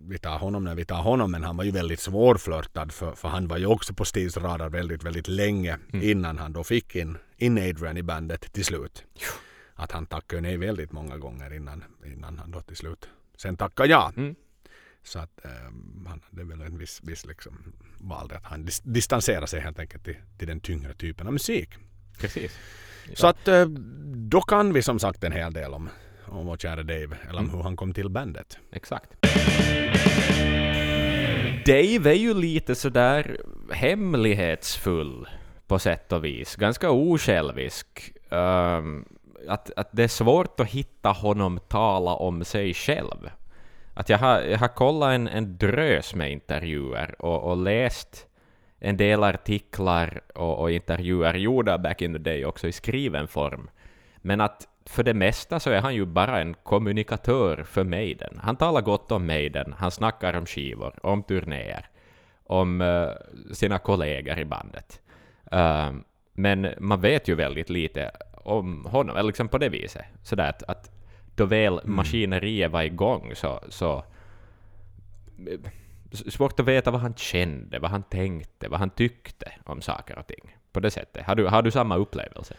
vi tar honom när vi tar honom, men han var ju väldigt svårflörtad för, för han var ju också på Steves radar väldigt, väldigt länge innan han då fick in, in Adrian i bandet till slut. Att han tackade nej väldigt många gånger innan, innan han då till slut sen tackade ja. Mm. Så att eh, han hade väl en viss, viss liksom valde att han dis- distanserade sig helt enkelt till, till den tyngre typen av musik. Precis. Så att eh, då kan vi som sagt en hel del om, om vår kära Dave, eller om Mm. hur han kom till bandet. Exakt. Dave är ju lite sådär hemlighetsfull på sätt och vis. Ganska osjälvisk. Ehm, att, att det är svårt att hitta honom tala om sig själv. Att jag har, jag har kollat en, en drös med intervjuer och, och läst en del artiklar och, och intervjuer gjorda back in the day också i skriven form. Men att för det mesta så är han ju bara en kommunikatör för Maiden. Han talar gott om Maiden, han snackar om skivor, om turnéer, om eh, sina kollegor i bandet. Eh, men man vet ju väldigt lite om honom, eller liksom på det viset. Sådär att, att då väl maskineriet var igång så, så s- svårt att veta vad han kände, vad han tänkte, vad han tyckte om saker och ting. På det sättet. Har du, har du samma upplevelse?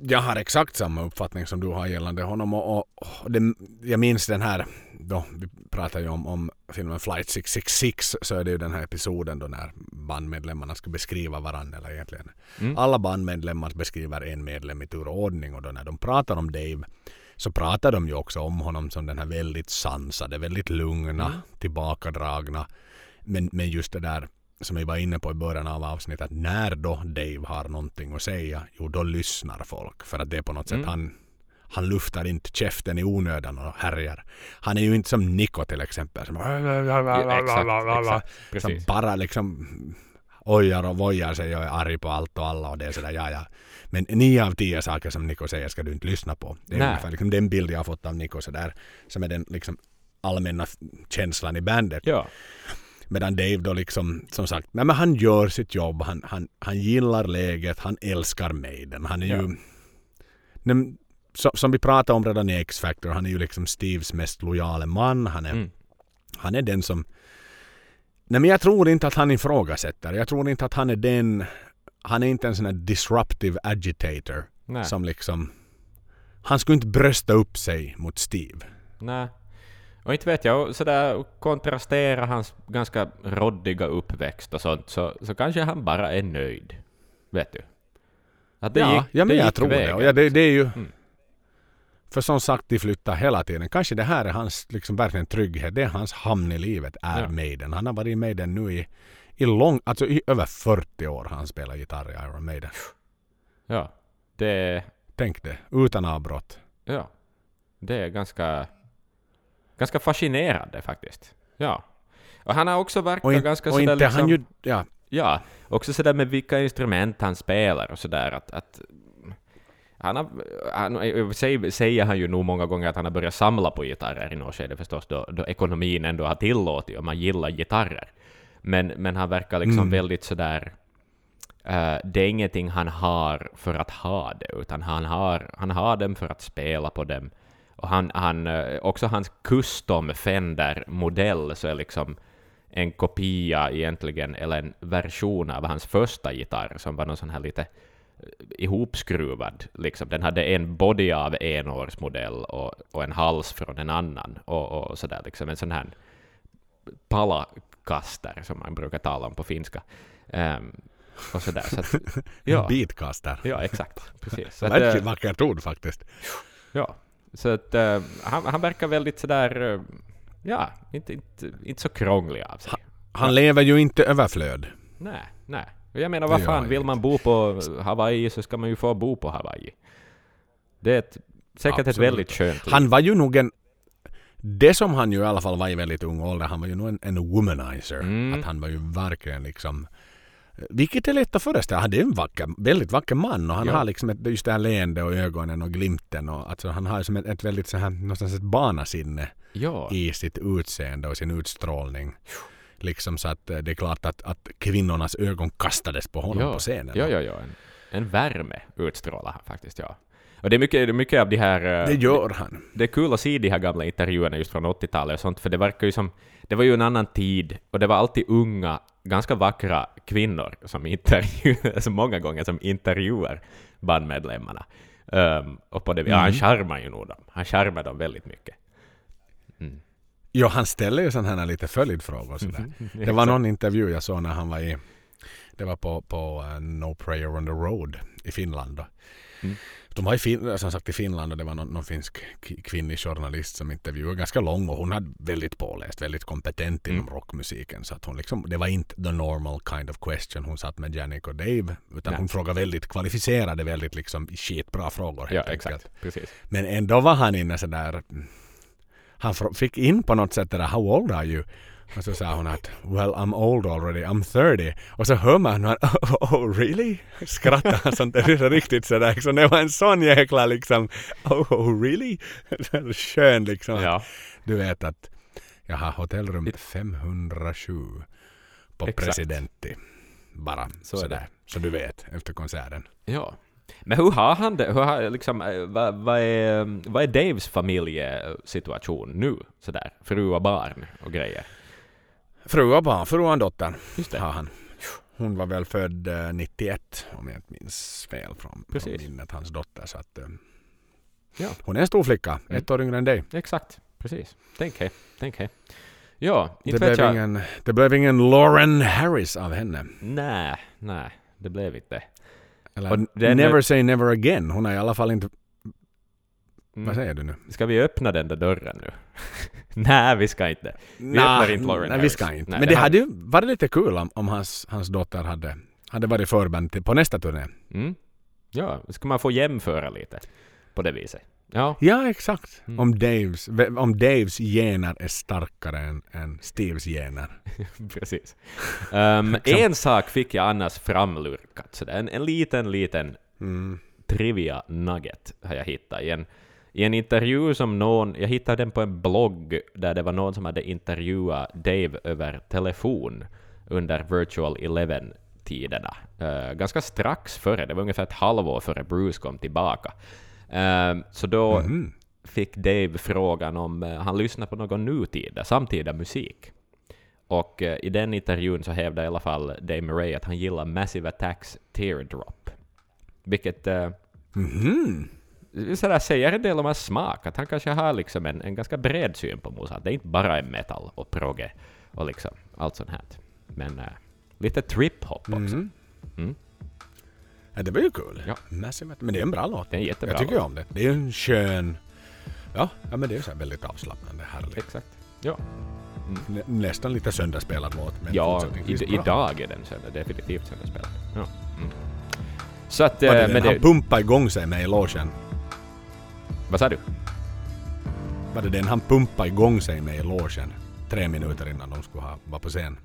Jag har exakt samma uppfattning som du har gällande honom och, och, och det, jag minns den här, då vi pratar ju om, om filmen Flight 666 så är det ju den här episoden då när bandmedlemmarna ska beskriva varandra eller egentligen Mm. alla bandmedlemmar beskriver en medlem i tur och ordning och då när de pratar om Dave så pratar de ju också om honom som den här väldigt sansade, väldigt lugna, Mm. tillbakadragna. Men, men just det där som vi var inne på i början av avsnittet, att när då Dave har någonting att säga, jo då lyssnar folk. För att det är på något sätt, Mm. han, han luftar inte käften i onödan och härjar. Han är ju inte som Nico till exempel. Som, Ja, exakt, exakt. som bara liksom ojar och vojar sig och är arg på allt och alla och det är sådär ja ja. Men nio av tio saker som Nico säger ska du inte lyssna på. Det är Nej. ungefär liksom den bild jag har fått av Nico sådär. Som är den liksom allmänna känslan i bandet. Ja. Medan Dave då liksom, som sagt, nej men han gör sitt jobb. Han, han, han gillar läget, han älskar Maiden. Han är Ja. ju... Nej, så, som vi pratade om redan i X-Factor, han är ju liksom Steves mest lojale man. Han är, Mm. han är den som... Nej men jag tror inte att han ifrågasätter. Jag tror inte att han är den... Han är inte en sån här disruptive agitator Nej. som liksom... Han skulle inte brösta upp sig mot Steve. Nej. Och inte vet jag, och sådär kontrastera hans ganska roddiga uppväxt och sånt, så, så kanske han bara är nöjd. Vet du? Att det ja, gick, ja, men det jag gick tror det. vägen. Och ja, det. Det är ju... Mm. För som sagt, de flyttar hela tiden. Kanske det här är hans liksom verkligen trygghet. Det är hans hamn i livet, är Ja. Maiden. Han har varit i Maiden nu i, i lång... Alltså i över 40 år har han spelat gitarr i Iron Maiden. Ja. Det, Tänk det. Utan avbrott. ja. Det är ganska, ganska fascinerande faktiskt. Ja. Och han har också verkat Och, in, ganska och sådär inte liksom... han ju... Ja, Ja, också sådär med vilka instrument han spelar och sådär att, att han har, han, säger han ju nog många gånger att han har börjat samla på gitarrer i något skede förstås, då, då ekonomin ändå har tillåtit och man gillar gitarrer. Men, men han verkar liksom Mm. väldigt sådär... Uh, det är ingenting han har för att ha det, utan han har, han har dem för att spela på dem. Och han, han, eh, också hans custom Fender-modell så är liksom en kopia egentligen, eller en version av hans första gitarr, som var någon sån här lite eh, ihopskruvad. Liksom. Den hade en body av en årsmodell och, och en hals från en annan. Och, och sådär, liksom en sån här palakaster, som man brukar tala om på finska. Ehm, och sådär. Så att, ja, Beatcaster. ja, exakt. Precis. Så att, ett eh, vackert ord faktiskt. Ja, så att eh, han, han verkar väldigt sådär, uh, ja, inte, inte, inte så krånglig av sig. Han lever ju inte överflöd. Nej, nej. Jag menar, vad fan, han vill man bo på Hawaii så ska man ju få bo på Hawaii. Det är ett, säkert ett Absolut. väldigt skönt liv. Han var ju nog en... Det som han ju i alla fall var i väldigt ung ålder, han var ju nog en, en womanizer. Mm. Att han var ju verkligen liksom... Vilket är lätt att föreställa. Han är en vacker, väldigt vacker man och han Ja. har liksom ett, just det här leende och ögonen och glimten och alltså han har som ett, ett väldigt så här, någonstans ett barnasinne Ja, i sitt utseende och sin utstrålning. Liksom så att eh, det är klart att, att kvinnornas ögon kastades på honom ja, på scenen. ja, ja, ja. En, en värme utstrålar han faktiskt, ja. Och det är mycket, det mycket av de här... eh, Det gör han. det är kul att se de här gamla intervjuerna just från 80-talet och sånt, för det verkar ju som... Det var ju en annan tid, och det var alltid unga, ganska vackra kvinnor som intervjuar, alltså många gånger som intervjuar bandmedlemmarna. Um, och på det, ja, han Mm. charmar ju nog dem. Han charmar dem väldigt mycket. Mm. Jo, han ställer ju sådana här lite följdfrågor sådär. Det var någon intervju jag såg när han var i... Det var på, på uh, No Prayer on the Road i Finland. Då. Mm. De var i fin, som sagt i Finland och det var någon, någon finsk kvinnlig journalist som intervjuade ganska lång och hon hade väldigt påläst, väldigt kompetent inom Mm. rockmusiken. Så att hon liksom, det var inte the normal kind of question hon satt med Janik och Dave utan Nej. hon frågade väldigt kvalificerade, väldigt liksom skitbra frågor. Ja, helt enkelt. exakt. Precis. Men ändå var han inne sådär... Han fick in på något sätt det där How old are you? Och så sa hon att Well I'm old already, I'm 30. Och så hör man hur han Oh, oh really? Skrattar han sånt där. Riktigt sådär liksom. Det var en sån jäkla liksom Oh, oh really? Skön liksom. Ja, Du vet att jag har hotellrum 507 på Exakt. Presidenti. Bara Så är sådär. Så du vet efter konserten. ja. Men hur har han det? Hur har, liksom, eh, vad, vad, är, vad är Daves familjesituation nu? Sådär, fru och barn och grejer. Fru och barn, fru och dotter. Just det. har han. Hon var väl född eh, 91 om jag inte minns fel från, från Precis. minnet, hans dotter. Så att, eh, Ja. Hon är en stor flicka, Mm. ett år yngre än dig. Exakt, precis. Tänk he, tänk he. Ja, Det inte blev, vet jag. ingen, det blev ingen Lauren Harris av henne. Nej, nej, det blev inte. Eller Och den- never say never again. Hon har i alla fall inte... Mm. Vad säger du nu? Ska vi öppna den där dörren nu? nej, vi ska inte. Vi öppnar inte Lauren nej, vi ska inte. Nej, Men det det hade ju varit lite kul om, om hans, hans dotter hade, hade varit förband till, på nästa turné. Mm. Ja, ska man få jämföra lite på det viset. Ja, Ja, exakt. Mm. Om, Daves, om Daves gener är starkare än, än Steves gener. precis. Um, en sak fick jag annars framlurkat, så det är en, en liten, liten Mm. trivia nugget har jag hittat i en, i en intervju som någon, jag hittade den på en blogg där det var någon som hade intervjuat Dave över telefon under Virtual Eleven-tiderna. Eh, ganska strax före, det var ungefär ett halvår före Bruce kom tillbaka. Ehm, så då Mhm. fick Dave frågan om eh, han lyssnar på någon nutida, samtida musik. Och eh, i den intervjun så hävdade i alla fall Dave Murray att han gillar Massive Attacks Teardrop. Vilket Mhm. Sådär säger en del om hans smak, att han kanske har liksom en, en ganska bred syn på musik. Det är inte bara en metal och progge och liksom allt sånt här. Men eh, lite trip-hop också. Mhm. Mm. Ja, det var ju kul. Ja. Massive, men det är en bra låt. Det är en jättebra Jag tycker låt. om det. Det är en skön... Ja, ja men det är så väldigt avslappnande, härligt. Exakt. Ja, Nä, nästan lite sönderspelad låt. Men ja i, idag är den sönder, definitivt sönderspelad. Ja. Mm. Så att... Det eh, den men han det, pumpade igång sig med i logen? Vad sa du? Var det den han pumpade igång sig med i logen? Tre minuter innan de skulle ha, vara på scen.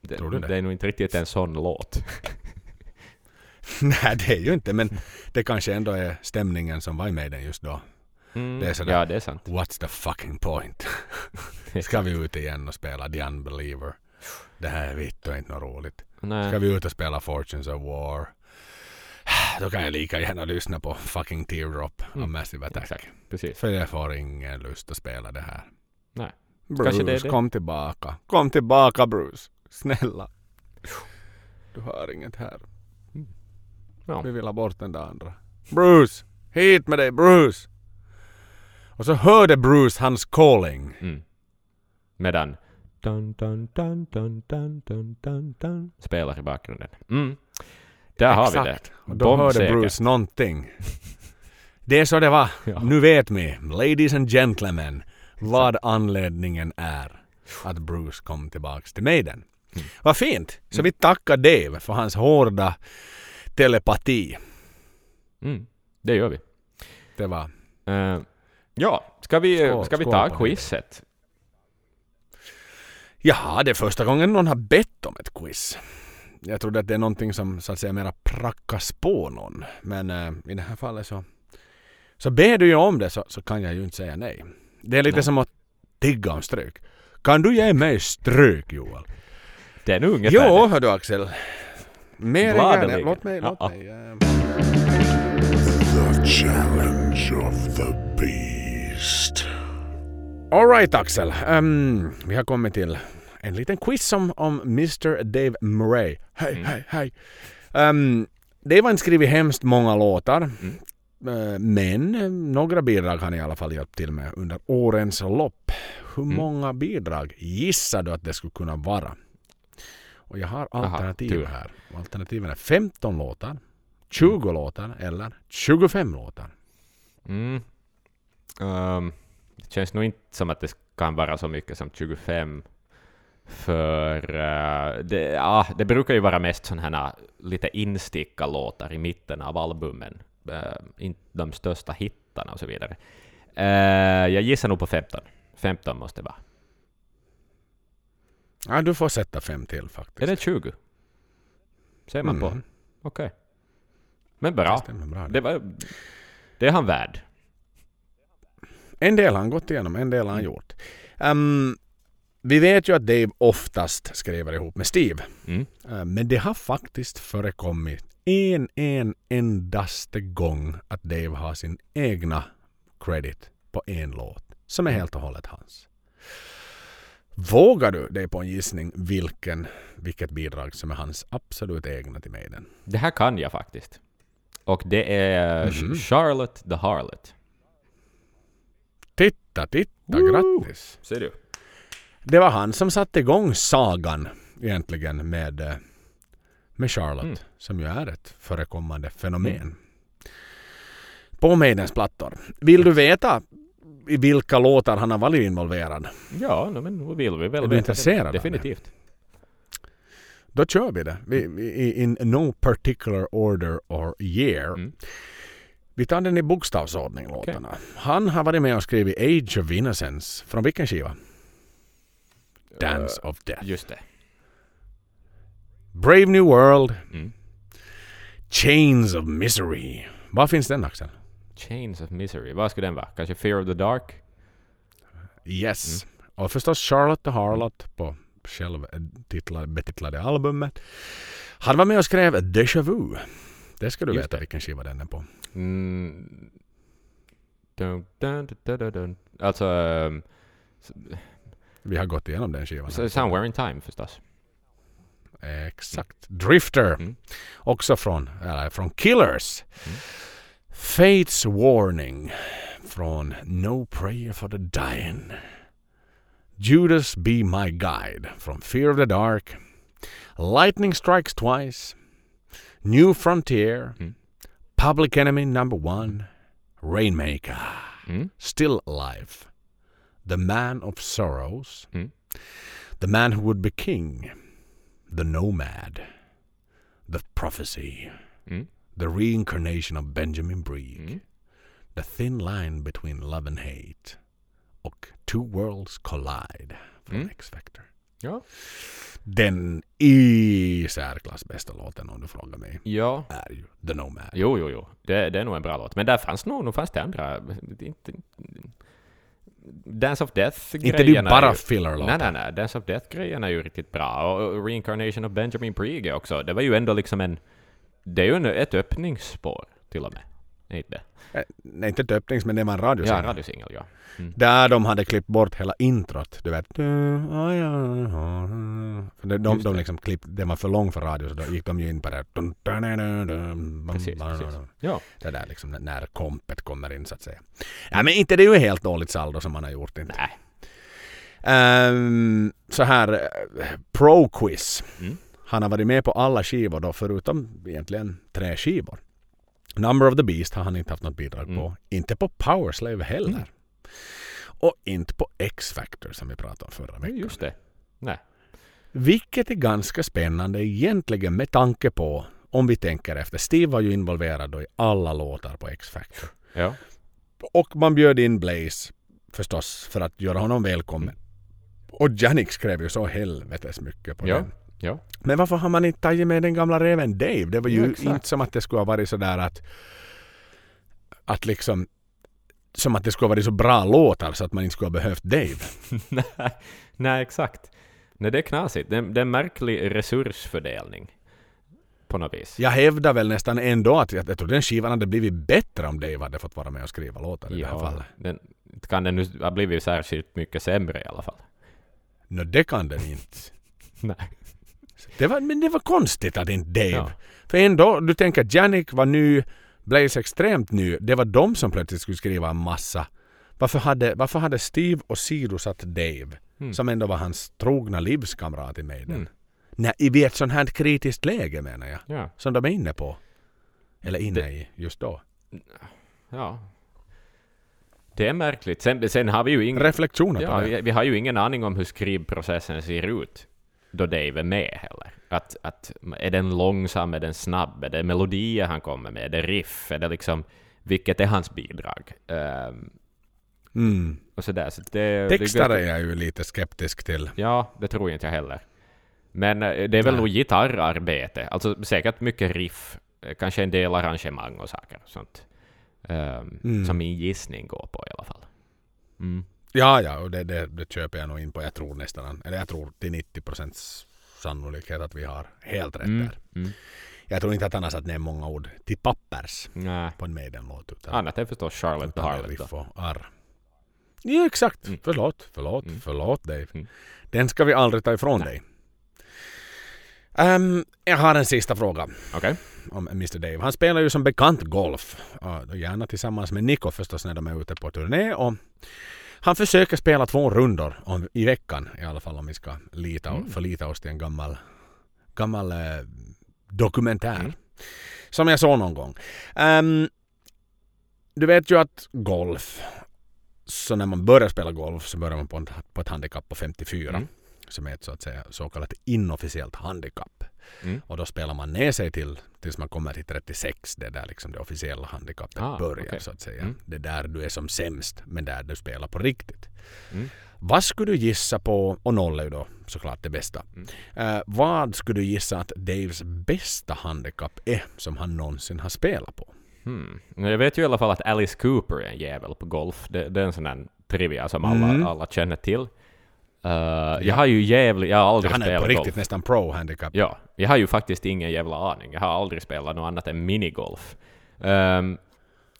Det, Tror du det? det är nog inte riktigt en sån låt. Nej, det är ju inte, men det kanske ändå är stämningen som var med den just då. Mm. Det är sådär. Ja, det är sant. What's the fucking point? Ska vi ut igen och spela The Unbeliever? Det här är vitt och inte något roligt. Nej. Ska vi ut och spela Fortunes of War? Då kan jag lika gärna lyssna på fucking Teardrop av Mm, Massive Attack. Exakt, precis. För jag får ingen lust att spela det här. Nej. Bruce, det det. kom tillbaka. Kom tillbaka Bruce. Snälla. Du har inget här. Ja. Vi vill ha bort den där andra. Bruce! Hit med dig Bruce! Och så hörde Bruce hans calling. Mm. Medan dun, dun, dun, dun, dun, dun, dun, dun, spelar i bakgrunden. Mm. Där har vi det. Exakt. Och då hörde. Bruce någonting. Det är så det var. Ja. Nu vet vi, ladies and gentlemen, vad anledningen är att Bruce kom tillbaks till Maiden. Mm. Vad fint! Så vi tackar Dave för hans hårda telepati. Mm. Det gör vi. Det var... Eh, ja, ska vi, Skål, ska vi ta quizet? Jaha, det är första gången någon har bett om ett quiz. Jag trodde att det är någonting som så att säga mera prackas på någon. Men eh, i det här fallet så... Så ber du ju om det så, så kan jag ju inte säga nej. Det är lite Nej. som att tigga om stryk. Kan du ge mig stryk Joel? Det är nu ungefär Jo, det. hör du Axel. Mer än gärna. Låt mig, låt Ja, mig. eh, The challenge of the beast. All right Axel. Ehm, vi har kommit till en liten quiz om, om Mr Dave Murray. Hej, Mm. hej, hej. Um, Dave har inte skrivit hemskt många låtar. Mm. Eh, men eh, några bidrag har han i alla fall hjälpt till med under årens lopp. Hur Mm. många bidrag gissar du att det skulle kunna vara? Och jag har alternativ tur. här. Alternativen är 15 låtar, 20 låtar eller 25 låtar. Mm. Ehm, det känns nog inte som att det kan vara så mycket som 25. För eh, det, ja, det brukar ju vara mest sådana här lite insticka låtar i mitten av albumen. Uh, de största hittarna och så vidare. Eh, jag gissar nog på 15. 15 måste det vara. Ja, du får sätta fem till faktiskt. Är det 20? Ser man på? Mm, Okej. Men Det bra. stämmer bra. Det, var, det är han värd. En del har han gått igenom, en del har han gjort. Ehm, vi vet ju att Dave oftast skriver ihop med Steve. Mm. Ehm, men det har faktiskt förekommit en, en endaste gång att Dave har sin egna credit på en låt som är helt och hållet hans. Vågar du dig på en gissning vilken, vilket bidrag som är hans absolut egna till Maiden? Det här kan jag faktiskt. Och det är Mhm. Charlotte the Harlot. Titta, titta, Woo! grattis! Ser du? Det var han som satte igång sagan egentligen med, eh, med Charlotte. Mm. Som ju är ett förekommande fenomen. På Maidens plattor. Vill du veta i vilka låtar han har varit involverad? Ja, no, men nu vill vi väl Är du intresserad det? Definitivt. Då kör vi det. Vi, vi, i- in no particular order or year. Mm. Vi tar den i bokstavsordning låtarna. Han har varit med och skrivit Age of Innocence. Från vilken skiva? Dance of Death. Just det. Brave New World. Mm. Chains of Misery. Var finns den Axel? Chains of Misery. Vad skulle den vara? Kanske Fear of the Dark? Yes. Och förstås Charlotte the Harlot på själv titlade, betitlade albumet. Han var med och skrev Deja Vu. Det ska du Just veta det. vilken skiva den är på. Mm. Dun, dun, dun, dun, dun, dun. Alltså... Um, Vi har gått igenom den skivan. s- Somewhere in Time förstås. Exakt. Drifter. Mm. Också från, eller, från Killers. Mm. Fates Warning. Från No Prayer for the Dying. Judas Be My Guide. Från Fear of the Dark. Lightning Strikes Twice. New Frontier. Mm. Public Enemy Number One. Rainmaker. Mm. Still Life. The Man of Sorrows. Mm. The Man Who Would Be King. The Nomad. The Prophecy. Mm. The Reincarnation of Benjamin Brieg. Mm. The Thin Line Between Love and Hate. Och Two Worlds Collide från Mm. X-Factor. Ja. Den i särklass bästa låten om du frågar mig Ja. är ju The Nomad. Jo, jo, jo. Det, det är nog en bra låt. Men där fanns nog, nog fanns det andra. Inte, Dance of Death-grejerna... Inte ju bara filler-låtar. Nej, nej, nej. Dance of Death-grejerna är ju riktigt bra. Och Reincarnation of Benjamin Priege också. Det var ju ändå liksom en... Det är ju ett öppningsspår till och med. Inte det? Nej, inte ett öppnings, men det var en Ja, radiosingel. radiosingel, ja. Mm. Där de hade klippt bort hela introt. Du vet. För de, de, de det. liksom klipp, den var för lång för radio så då gick de ju in på det. Precis, precis. Ja. Det där liksom när kompet kommer in så att säga. Ja men inte det är ju helt dåligt saldo som man har gjort inte. Nej. Ehm, så här, eh, Pro-quiz. Mm. Han har varit med på alla skivor då förutom egentligen tre skivor. Number of the Beast har han inte haft något bidrag Mm. på. Inte på Powerslave heller. Mm. Och inte på X-Factor som vi pratade om förra veckan. Just det. Nej. Vilket är ganska spännande egentligen med tanke på om vi tänker efter. Steve var ju involverad då i alla låtar på X-Factor. Ja. Och man bjöd in Blaze förstås för att göra honom välkommen. Och Janik skrev ju så helvetes mycket på Ja. den. Ja. Men varför har man inte tagit med den gamla reven Dave? Det var ju Ja, inte som att det skulle ha varit sådär att att liksom som att det skulle ha varit så bra låtar så att man inte skulle ha behövt Dave. nej, nej, exakt. Nej, det är knasigt. Det, det är en märklig resursfördelning. På något vis. Jag hävdar väl nästan ändå att jag, jag tror den skivan hade blivit bättre om Dave hade fått vara med och skriva låtar i det här fallet. den, kan den nu ha blivit särskilt mycket sämre i alla fall? Nå det kan den inte. Nej. Det var, men det var konstigt att inte Dave. Ja. För ändå, du tänker att Janik var ny, Blaze extremt ny. Det var de som plötsligt skulle skriva en massa. Varför hade, varför hade Steve och sidosatt Dave, Mm. som ändå var hans trogna livskamrat i Maiden? Mm. Nej, i ett sånt här kritiskt läge menar jag. Ja. Som de är inne på. Eller inne Det- i just då. ja. Det är märkligt. Sen, sen har vi ju ingen... Reflektioner Ja, vi, vi har ju ingen aning om hur skrivprocessen ser ut då Dave är med heller. Att, att, är den långsam, är den snabb, är det melodier han kommer med, är det riff, är det liksom, vilket är hans bidrag? Ehm, Mm. och sådär. Så det, Texter är jag ju lite skeptisk till. Ja, det tror inte jag heller. Men eh, det är väl Nej. nog gitarrarbete, alltså säkert mycket riff, eh, kanske en del arrangemang och saker och sånt. Ehm, Mm. Som min gissning går på i alla fall. Mm. Ja, ja, och det, det, det köper jag nog in på. Jag tror nästan, eller jag tror till 90 procents sannolikhet att vi har helt rätt Mm. där. Mm. Jag tror inte att han har satt ner många ord till pappers Nej. på en Maiden-låt. Annat än förstås Charlotte the är Harlot. Ja, exakt. Mm. Förlåt, förlåt, Mm. förlåt Dave. Mm. Den ska vi aldrig ta ifrån Nej. dig. Ehm, jag har en sista fråga Okej. om Mr Dave. Han spelar ju som bekant golf. Och gärna tillsammans med Nico förstås när de är ute på turné. Och han försöker spela två rundor om, i veckan i alla fall om vi ska lita, Mm. förlita oss till en gammal, gammal eh, dokumentär. Mm. Som jag såg någon gång. Ehm, du vet ju att golf, så när man börjar spela golf så börjar man på, en, på ett handikapp på 54. Mm. Som är ett så att säga så kallat inofficiellt handikapp. Mm. Och då spelar man ner sig till tills man kommer till 36. Det är där liksom det officiella handikappet Ah, börjar okej. så att säga. Mm. Det är där du är som sämst men där du spelar på riktigt. Mm. Vad skulle du gissa på, och noll är ju då såklart det bästa. Mm. Eh, vad skulle du gissa att Daves bästa handikapp är som han någonsin har spelat på? Hmm. Jag vet ju i alla fall att Alice Cooper är en jävel på golf. Det, det är en sån där trivia som alla, Mm. alla känner till. Uh, Jag har ju jävligt... Jag har aldrig Han är spelat på riktigt golf. nästan pro handikapp. Ja, jag har ju faktiskt ingen jävla aning. Jag har aldrig spelat något annat än minigolf. Um,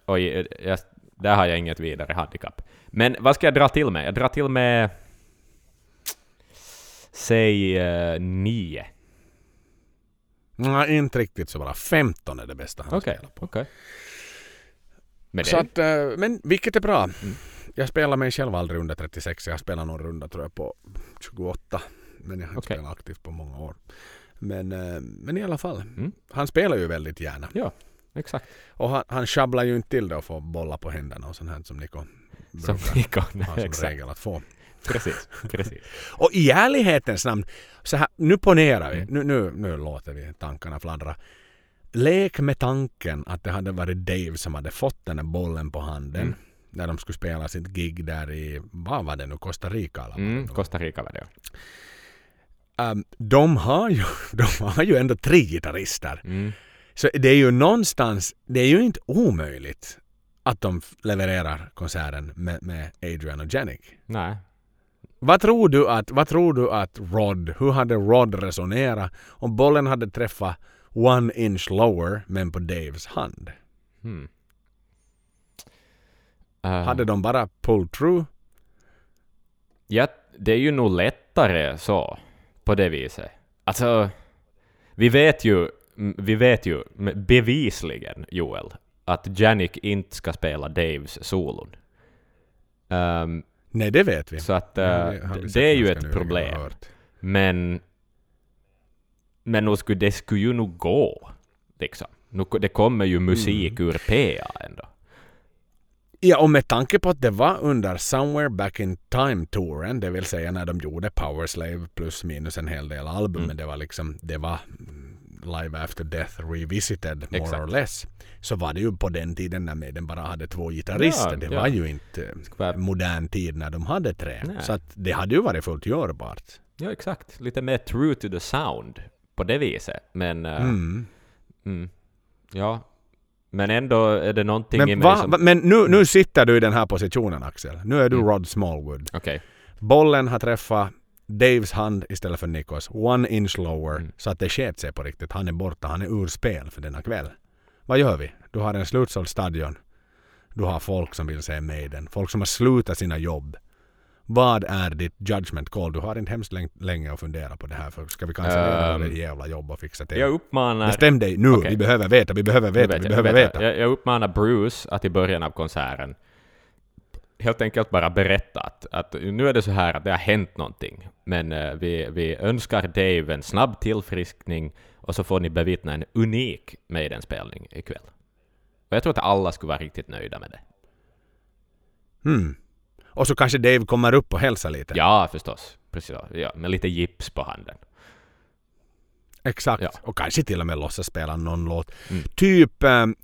och jag, jag, där har jag inget vidare handikapp. Men vad ska jag dra till med? Jag drar till med... Säg uh, nio. Nej, inte riktigt så bara. 15 är det bästa han Okej, spelar på. okej. Men det, Så att, eh, men vilket är bra. Mm. Jag spelar mig själv aldrig under 36. Jag spelar någon runda tror jag på 28. Men jag har inte Okej. spelat aktivt på många år. Men, eh, men i alla fall. Mm. Han spelar ju väldigt gärna. Ja, exakt. Och han, han sjabblar ju inte till det och får bolla på händerna och sånt här som Niko Som Nikon. ha som exakt. regel att få. Precis, precis. Och i ärlighetens namn, så här, nu ponerar vi, Mm. nu, nu, nu låter vi tankarna fladdra. Lek med tanken att det hade varit Dave som hade fått den här bollen på handen Mm. när de skulle spela sitt gig där i, vad var det nu, Costa Rica eller Mm. Costa Rica var det. Um, de, har ju, de har ju ändå tre gitarrister. Mm. Så det är ju någonstans, det är ju inte omöjligt att de levererar konserten med, med Adrian och Janik. Nej. Vad tror du att, vad tror du att Rod, hur hade Rod resonerat om bollen hade träffat one inch lower men på Daves hand? Hmm. Eh, Hade de bara pulled through? Ja, det är ju nog lättare så, på det viset. Alltså, vi vet ju, vi vet ju bevisligen, Joel, att Janik inte ska spela Daves solon. Ehm, Nej, det vet vi. så att Det har vi- eh, det, det är ju ett problem. Men, men nog skulle, det skulle ju nog gå, liksom. Det kommer ju musik Mm. ur PA ändå. Ja, och med tanke på att det var under Somewhere Back in Time-touren, det vill säga när de gjorde Power Slave plus minus en hel del album, Mm. men det var liksom, det var Live After Death Revisited more Exakt. or less. Så var det ju på den tiden när Maiden bara hade två gitarrister. Ja, det ja. var ju inte eh, modern tid när de hade tre. Nej. Så att det hade ju varit fullt görbart. Ja, exakt. Lite mer true to the sound på det viset. Men, eh, Mm. mm, ja. Men ändå är det någonting i Men, mig va, som... va, men nu, nu sitter du i den här positionen Axel. Nu är du Mm. Rod Smallwood. Okej. Bollen har träffat Daves hand istället för Nikos. One inch lower. Mm. Så att det sket sig på riktigt. Han är borta. Han är ur spel för denna kväll. Vad gör vi? Du har en slutsåld stadion. Du har folk som vill se Maiden. Folk som har slutat sina jobb. Vad är ditt judgment call? Du har inte hemskt läng- länge att fundera på det här. För ska vi Ehm, um, det jävla jobb och fixa till? Jag uppmanar... Bestäm dig nu. Okej. Vi behöver veta. Vi behöver veta. vet Vi jag, behöver vet veta. Jag, jag, jag uppmanar Bruce att i början av konserten helt enkelt bara berätta att, att nu är det så här att det har hänt någonting, men eh, vi, vi önskar Dave en snabb tillfriskning och så får ni bevittna en unik Maiden-spelning ikväll. Och jag tror att alla skulle vara riktigt nöjda med det. Hmm. Och så kanske Dave kommer upp och hälsar lite. Ja, förstås. Precis. Ja, med lite gips på handen. Exakt. Ja. Och kanske till och med låtsas spela någon låt. Mm. Typ ähm,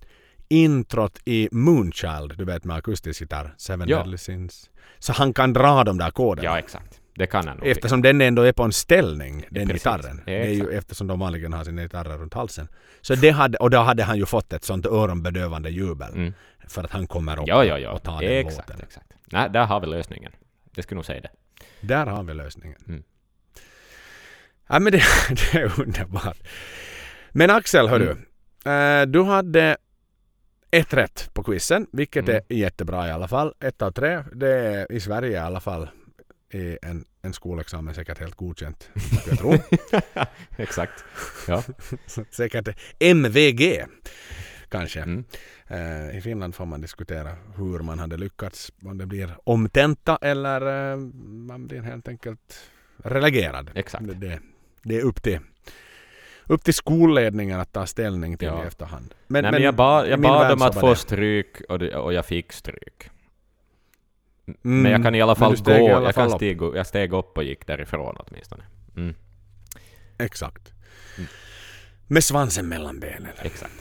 introt i Moonchild, du vet med akustisk gitarr. Seven Ja. Deadly Sins. Så han kan dra de där koderna. Ja, exakt. Det kan han nog. Eftersom den ändå är på en ställning, den precis. gitarren. Ja, Det är ju eftersom de vanligen har sina gitarrer runt halsen. Så det hade, och då hade han ju fått ett sånt öronbedövande jubel. Mm. För att han kommer upp Ja, ja, ja. och tar den Exakt, låten. exakt. Nej, där har vi lösningen. Jag skulle nog säga det. Där har vi lösningen. Mm. Ja, men det, det är underbart. Men Axel, hörru. Mm. Eh, du hade ett rätt på quizen, vilket Mm. är jättebra i alla fall. Ett av tre. Det är i Sverige i alla fall i en, en skolexamen säkert helt godkänt. Jag tror. exakt. Ja. säkert MVG kanske. Mm. Eh, I Finland får man diskutera hur man hade lyckats. Om det blir omtenta eller eh, man blir helt enkelt relegerad. Exakt. Det, det, det är upp till, upp till skolledningen att ta ställning till Ja. i efterhand. Nej, men jag bad, jag bad om att få det- stryk och, det, och jag fick stryk. Mm, Men jag kan i alla fall gå, alla jag, kan fall steg, jag steg upp och gick därifrån åtminstone. Mm, Exakt. Mm. Med svansen mellan benen. exakt.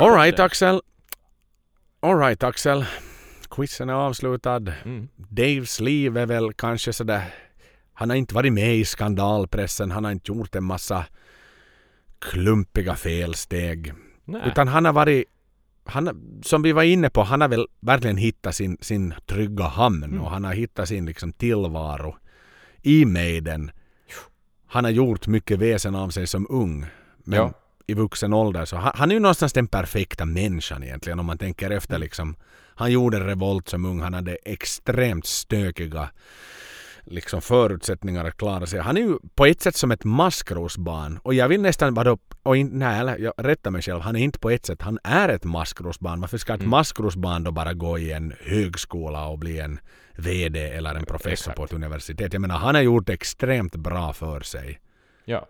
Alright Axel. Alright Axel. Quizen är avslutad. Mm. Daves liv är väl kanske sådär... Han har inte varit med i skandalpressen. Han har inte gjort en massa klumpiga felsteg. Nej. Utan han har varit... Han, som vi var inne på, han har väl verkligen hittat sin, sin trygga hamn Mm. och han har hittat sin liksom tillvaro i Maiden. Han har gjort mycket väsen av sig som ung. Men Ja. i vuxen ålder så han, han är ju någonstans den perfekta människan egentligen om man tänker efter liksom. Han gjorde revolt som ung. Han hade extremt stökiga liksom förutsättningar att klara sig. Han är ju på ett sätt som ett maskrosbarn. Och jag vill nästan vara och in, nej, eller jag rättar mig själv. Han är inte på ett sätt, han är ett maskrosbarn. Varför ska ett Mm. maskrosbarn då bara gå i en högskola och bli en VD eller en professor Exakt. på ett universitet? Jag menar, han har gjort extremt bra för sig. Ja.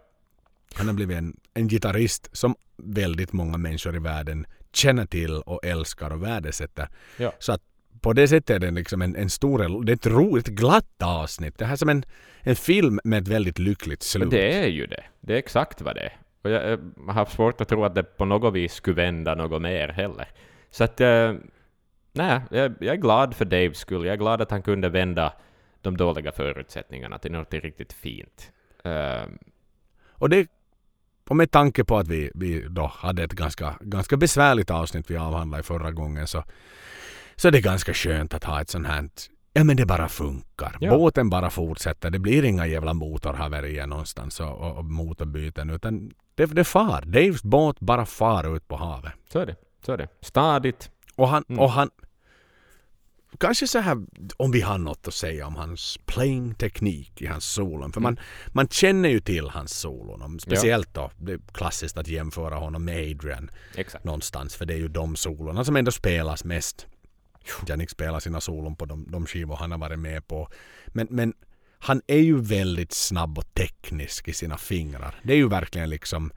Han har blivit en, en gitarrist som väldigt många människor i världen känner till och älskar och värdesätter. Ja. Så att på det sättet är det liksom en, en stor, det är ett roligt, glatt avsnitt. Det här är som en, en film med ett väldigt lyckligt slut. Det är ju det. Det är exakt vad det är. Och jag, har svårt att tro att det på något vis skulle vända något mer heller. Så att... Eh, nej, jag, jag är glad för Daves skull. Jag är glad att han kunde vända de dåliga förutsättningarna till något riktigt fint. Eh, Och det, och med tanke på att vi, vi då hade ett ganska, ganska besvärligt avsnitt vi avhandlade förra gången så, så det är ganska skönt att ha ett sånt här Ja men det bara funkar. Ja. Båten bara fortsätter. Det blir inga jävla motorhaverier någonstans och, och, och motorbyten utan det, det far. Daves båt bara far ut på havet. Så är det. Så är det. Stadigt. Och han, Mm. och han Kanske så här om vi har något att säga om hans playing teknik i hans solon. För man, man känner ju till hans solon. Speciellt då. Det är klassiskt att jämföra honom med Adrian Exakt. någonstans. För det är ju de solorna som ändå spelas mest. Janik spelar sina solon på de, de skivor han har varit med på. Men, men han är ju väldigt snabb och teknisk i sina fingrar. Det är ju verkligen liksom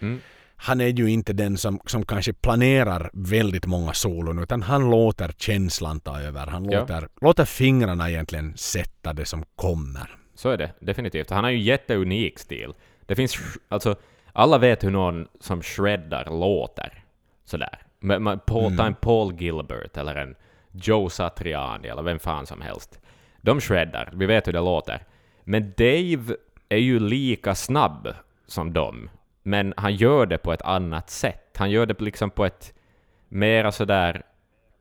Mm. han är ju inte den som, som kanske planerar väldigt många solon utan han låter känslan ta över. Han Ja. låter, låter fingrarna egentligen sätta det som kommer. Så är det definitivt. Han har ju jätteunik stil. Det finns, alltså, alla vet hur någon som shreddar låter. Sådär. Men, men Paul, en Paul Gilbert eller en Joe Satriani eller vem fan som helst. De shreddar, vi vet hur det låter. Men Dave är ju lika snabb som dem, men han gör det på ett annat sätt. Han gör det liksom på ett mera sådär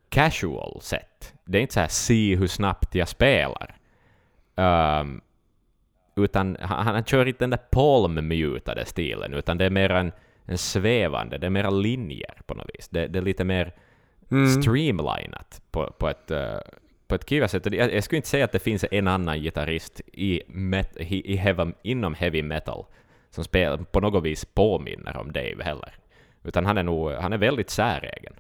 casual sätt. Det är inte så här se hur snabbt jag spelar. Um, utan han, han kör inte den där palmmutade stilen, utan det är mer en, en svävande, det är mera linjer på något vis. Det, det är lite mer Mm. streamlinat på, på ett, eh, på ett kul sätt. Jag, jag skulle inte säga att det finns en annan gitarrist i, met, i, i heavy, inom heavy metal som spel, på något vis påminner om Dave heller. Utan han är nog, han är väldigt säregen.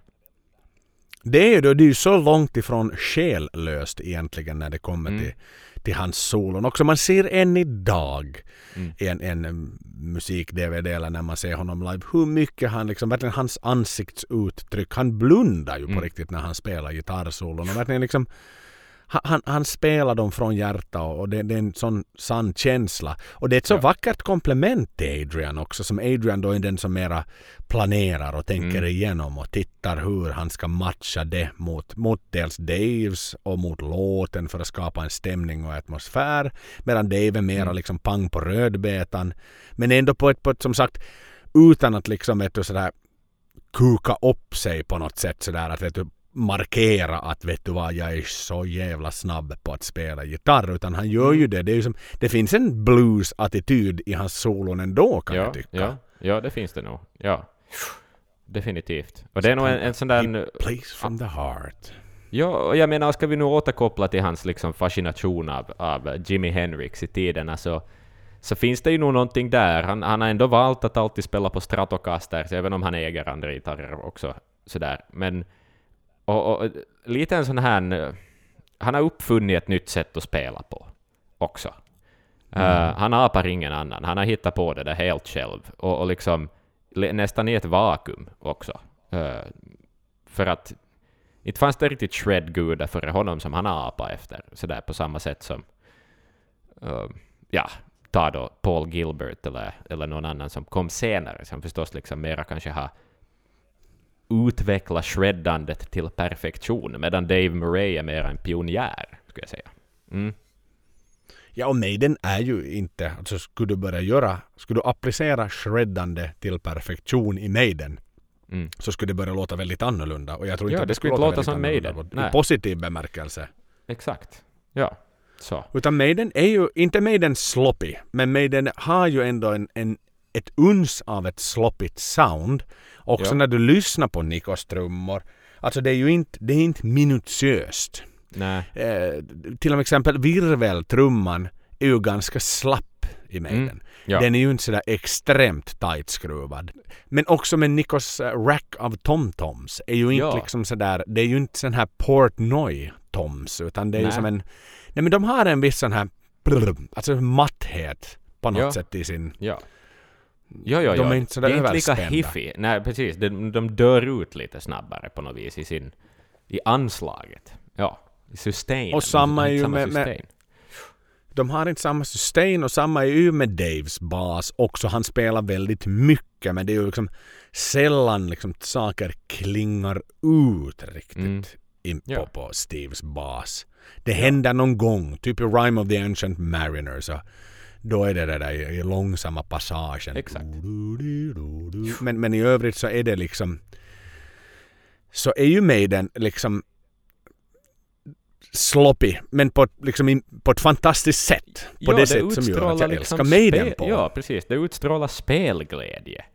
Det är ju då, det är ju så långt ifrån själlöst egentligen när det kommer Mm. till, till hans solon. Också man ser än idag Mm. en, en um, musik-DVD eller när man ser honom live hur mycket han liksom, verkligen hans ansiktsuttryck, han blundar ju på Mm. riktigt när han spelar gitarrsolon och verkligen liksom han, han, spelar dem från hjärta och det, det är en sån sann känsla. Och det är ett så Ja. vackert komplement till Adrian också som Adrian då är den som mera planerar och tänker Mm. igenom och tittar hur han ska matcha det mot, mot dels Daves och mot låten för att skapa en stämning och atmosfär. Medan Dave är mera Mm. liksom pang på rödbetan. Men ändå på ett, på ett som sagt utan att liksom vet du sådär kuka upp sig på något sätt sådär att vet du markera att vet du vad jag är så jävla snabb på att spela gitarr utan han gör ju det. Det, är ju som, det finns en blues-attityd i hans solon ändå kan ja, jag tycka. Ja, ja, det finns det nog. Ja. Definitivt. Och det är nog en, en sån där... Plays from the heart. Ja, och jag menar, ska vi nu återkoppla till hans liksom fascination av, av Jimi Hendrix i tiderna så, så finns det ju nog någonting där. Han, han har ändå valt att alltid spela på Stratocasters, även om han äger andra gitarrer också. Sådär. Men, och, och, lite en sån här... eh, Han har uppfunnit ett nytt sätt att spela på också. Eh, han apar ingen annan. Han har hittat på det där helt själv. Och, och liksom nästan i ett vakuum också. Eh, för att inte fanns det riktigt shred-gudar före honom som han apade efter, sådär på samma sätt som, eh, ja, ta då Paul Gilbert eller, eller någon annan som kom senare, som förstås liksom mera kanske har utvecklat shreddandet till perfektion, medan Dave Murray är mera en pionjär, skulle jag säga. Mm. Ja, och Maiden är ju inte... Alltså skulle du börja göra... Skulle du applicera shreddande till perfektion i Maiden Mm. så skulle det börja låta väldigt annorlunda. Och jag tror Ja, inte att det skulle inte låta låta som Maiden. I positiv bemärkelse. Exakt. Ja, så. Utan Maiden är ju inte Maiden sloppy, men Maiden har ju ändå en, en, ett uns av ett sloppigt sound. Också Ja. när du lyssnar på Nikos trummor. Alltså det är ju inte, det är inte minutiöst. Nej. Eh, till exempel virveltrumman är ju ganska slapp i Maiden. Mm. Ja. Den är ju inte sådär extremt tight skruvad. Men också med Nikos eh, rack av tom-toms är ju inte Ja. liksom sådär, det är ju inte sån här Portnoy toms utan det är ju Nej. som en, nej men de har en viss sån här, brr, alltså matthet på något Ja. sätt i sin, Ja. Ja, ja, De ja. är inte sådär det är inte lika överspända. hiffy. Nej, precis. De, de dör ut lite snabbare på något vis i sin... I anslaget. Ja. I sustain. Och samma är ju Samma med- med- de har inte samma sustain och samma är ju med Daves bas också. Han spelar väldigt mycket men det är ju liksom sällan liksom saker klingar ut riktigt Mm. in på, Ja. på Steves bas. Det händer någon gång, typ i Rime of the Ancient Mariner så då är det det där i, långsamma passagen. Exakt. Men, men i övrigt så är det liksom så är ju Maiden liksom sloppy men på, ett- liksom, in- på ett fantastiskt sätt. På Ja, det, sätt som gör att jag liksom älskar Maiden på. Ja, precis. Det utstrålar spelglädje.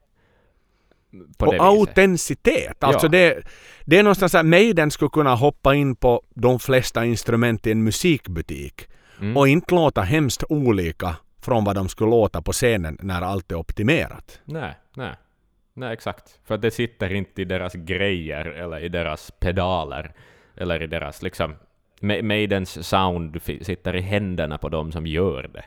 På och det autenticitet. Alltså Ja. det, det är någonstans att Maiden skulle kunna hoppa in på de flesta instrument i en musikbutik Mm. och inte låta hemskt olika från vad de skulle låta på scenen när allt är optimerat. Nej, nej. Nej, exakt. För det sitter inte i deras grejer eller i deras pedaler eller i deras liksom... Ma- Maidens sound sitter i händerna på de som gör det.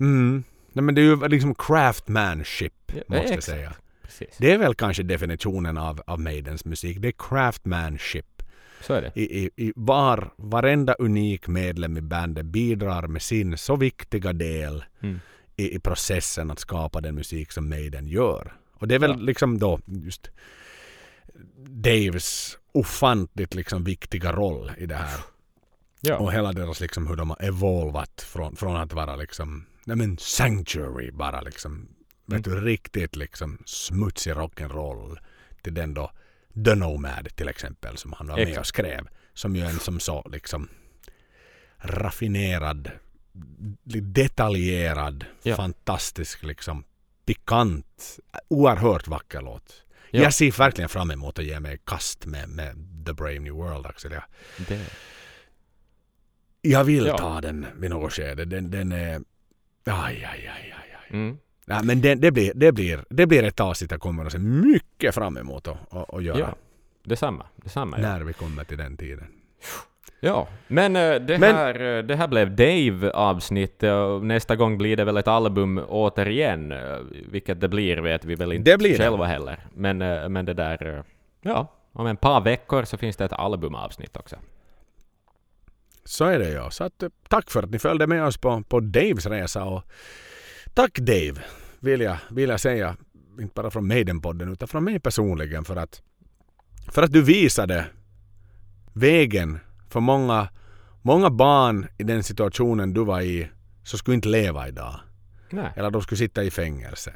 Mm. Nej, men det är ju liksom craftmanship, Ja, måste jag säga. Precis. Det är väl kanske definitionen av, av Maidens musik. Det är craftmanship. Så är det. I, i, i var, varenda unik medlem i bandet bidrar med sin så viktiga del Mm. i, i processen att skapa den musik som Maiden gör. Och det är väl Ja. liksom då just Daves ofantligt liksom viktiga roll i det här. Ja. Och hela deras liksom hur de har evolvat från, från att vara liksom, nej men sanctuary bara liksom. Vet du, riktigt liksom smutsig rock'n'roll till den då The Nomad till exempel som han var med och skrev. Som ju är en som så liksom raffinerad, detaljerad, Ja. fantastisk liksom pikant, oerhört vacker låt. Ja. Jag ser verkligen fram emot att ge mig kast med, med The Brave New World Axel. Jag, Det. jag vill Ja. ta den vid något skede. Den, den är... Aj, aj, aj, aj. aj. Mm. Ja, men det, det, blir, det, blir, det blir ett avsnitt jag kommer att se mycket fram emot att, göra. Ja. Detsamma. Detsamma, ja. När vi kommer till den tiden. Ja, men, eh, det, Men- Här, eh, det här blev Dave-avsnitt och nästa gång blir det väl ett album återigen. eh, Vilket det blir vet vi väl inte Det blir det. själva heller. Men, eh, men det där... eh, Ja, om en par veckor så finns det ett albumavsnitt också. Så är det ja. Så att, eh, tack för att ni följde med oss på, på Daves resa. Och tack Dave vill jag, vill jag säga. Inte bara från Maiden-podden utan från mig personligen. För att, för att du visade vägen för många, många barn i den situationen du var i så skulle inte leva idag. Nej. Eller de skulle sitta i fängelse.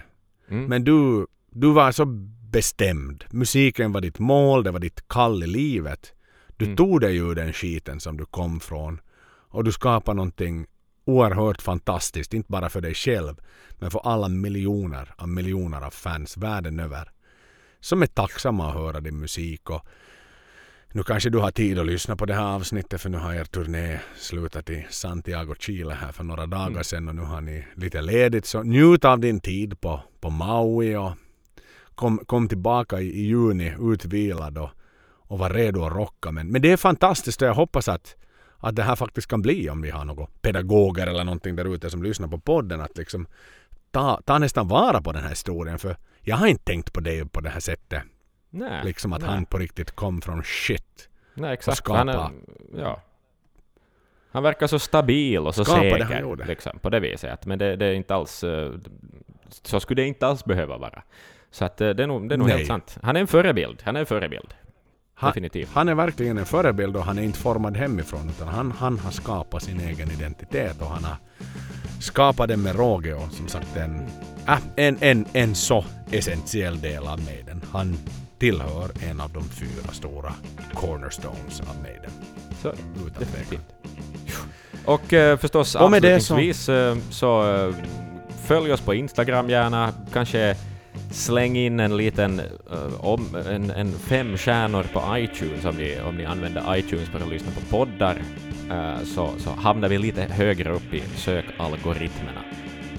Mm. Men du, du var så bestämd. Musiken var ditt mål, det var ditt kall i livet. Du Mm. tog dig ur den skiten som du kom från. Och du skapade någonting oerhört fantastiskt. Inte bara för dig själv, men för alla miljoner av miljoner av fans världen över. Som är tacksamma att höra din musik. Och nu kanske du har tid att lyssna på det här avsnittet för nu har er turné slutat i Santiago, Chile här för några dagar Mm. sedan och nu har ni lite ledigt. Så njut av din tid på, på Maui och kom, kom tillbaka i, i juni utvilad och, och var redo att rocka. Men, men det är fantastiskt och jag hoppas att, att det här faktiskt kan bli om vi har några pedagoger eller någonting där ute som lyssnar på podden. Att liksom ta, ta nästan vara på den här historien för jag har inte tänkt på det på det här sättet. Nej. Liksom att nej. han på riktigt kom från shit. Nej, exakt. skapa. Han, är, ja. han verkar så stabil och så Skapa det säker. gjorde. Liksom, på det viset. Men det, det är inte alls... eh, Så skulle det inte alls behöva vara. Så att eh, det är nog, det är nog helt sant. Han är en förebild. Han är en förebild. Han, Definitivt. han är verkligen en förebild och han är inte formad hemifrån utan han, han har skapat sin egen identitet och han har skapat den med råge och som sagt en, äh, en, en, en så essentiell del av Maiden. Han tillhör en av de fyra stora cornerstones av Maiden. Så, Utan definitivt. Och eh, förstås Och med det så- avslutningsvis så, så eh, följ oss på Instagram gärna. Kanske släng in en liten uh, om, en, en fem stjärnor på iTunes om ni, om ni använder iTunes för att lyssna på poddar. uh, så, så hamnar vi lite högre upp i sökalgoritmerna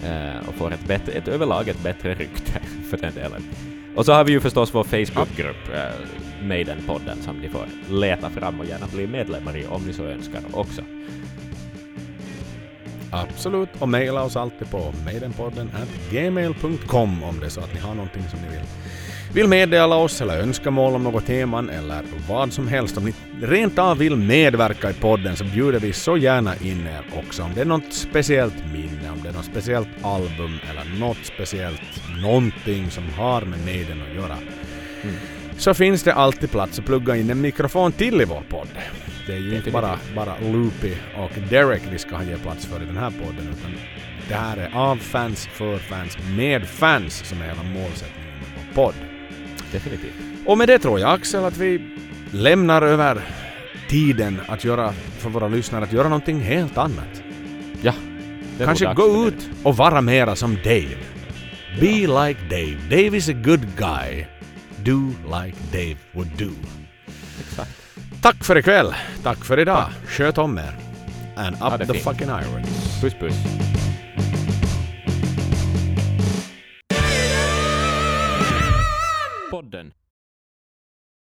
uh, och får ett, bättre, ett överlag ett bättre rykte för den delen. Och så har vi ju förstås vår Facebookgrupp, uh, Maiden-podden, som ni får leta fram och gärna bli medlemmar i om ni så önskar också. Absolut. Och mejla oss alltid på maidenpodden gmail.com om det är så att ni har någonting som ni vill, vill meddela oss eller önskemål om något teman eller vad som helst. Om ni rent av vill medverka i podden så bjuder vi så gärna in er också. Om det är något speciellt minne, om det är något speciellt album eller något speciellt någonting som har med Maiden att göra. Så finns det alltid plats att plugga in en mikrofon till i vår podd. Det är ju inte bara, bara Loopy och Derek vi ska ge plats för i den här podden utan det här är av fans, för fans, med fans som är hela målsättningen med vår podd. Definitivt. Och med det tror jag Axel att vi lämnar över tiden att göra, för våra lyssnare, att göra någonting helt annat. Ja. Kanske gå ut och vara mera som Dave. Be like Dave. Dave is a good guy. Do like Dave would do. Tack för ikväll. Tack för idag. Sköt om er. And up the fint. fucking irons. Puss puss. Podden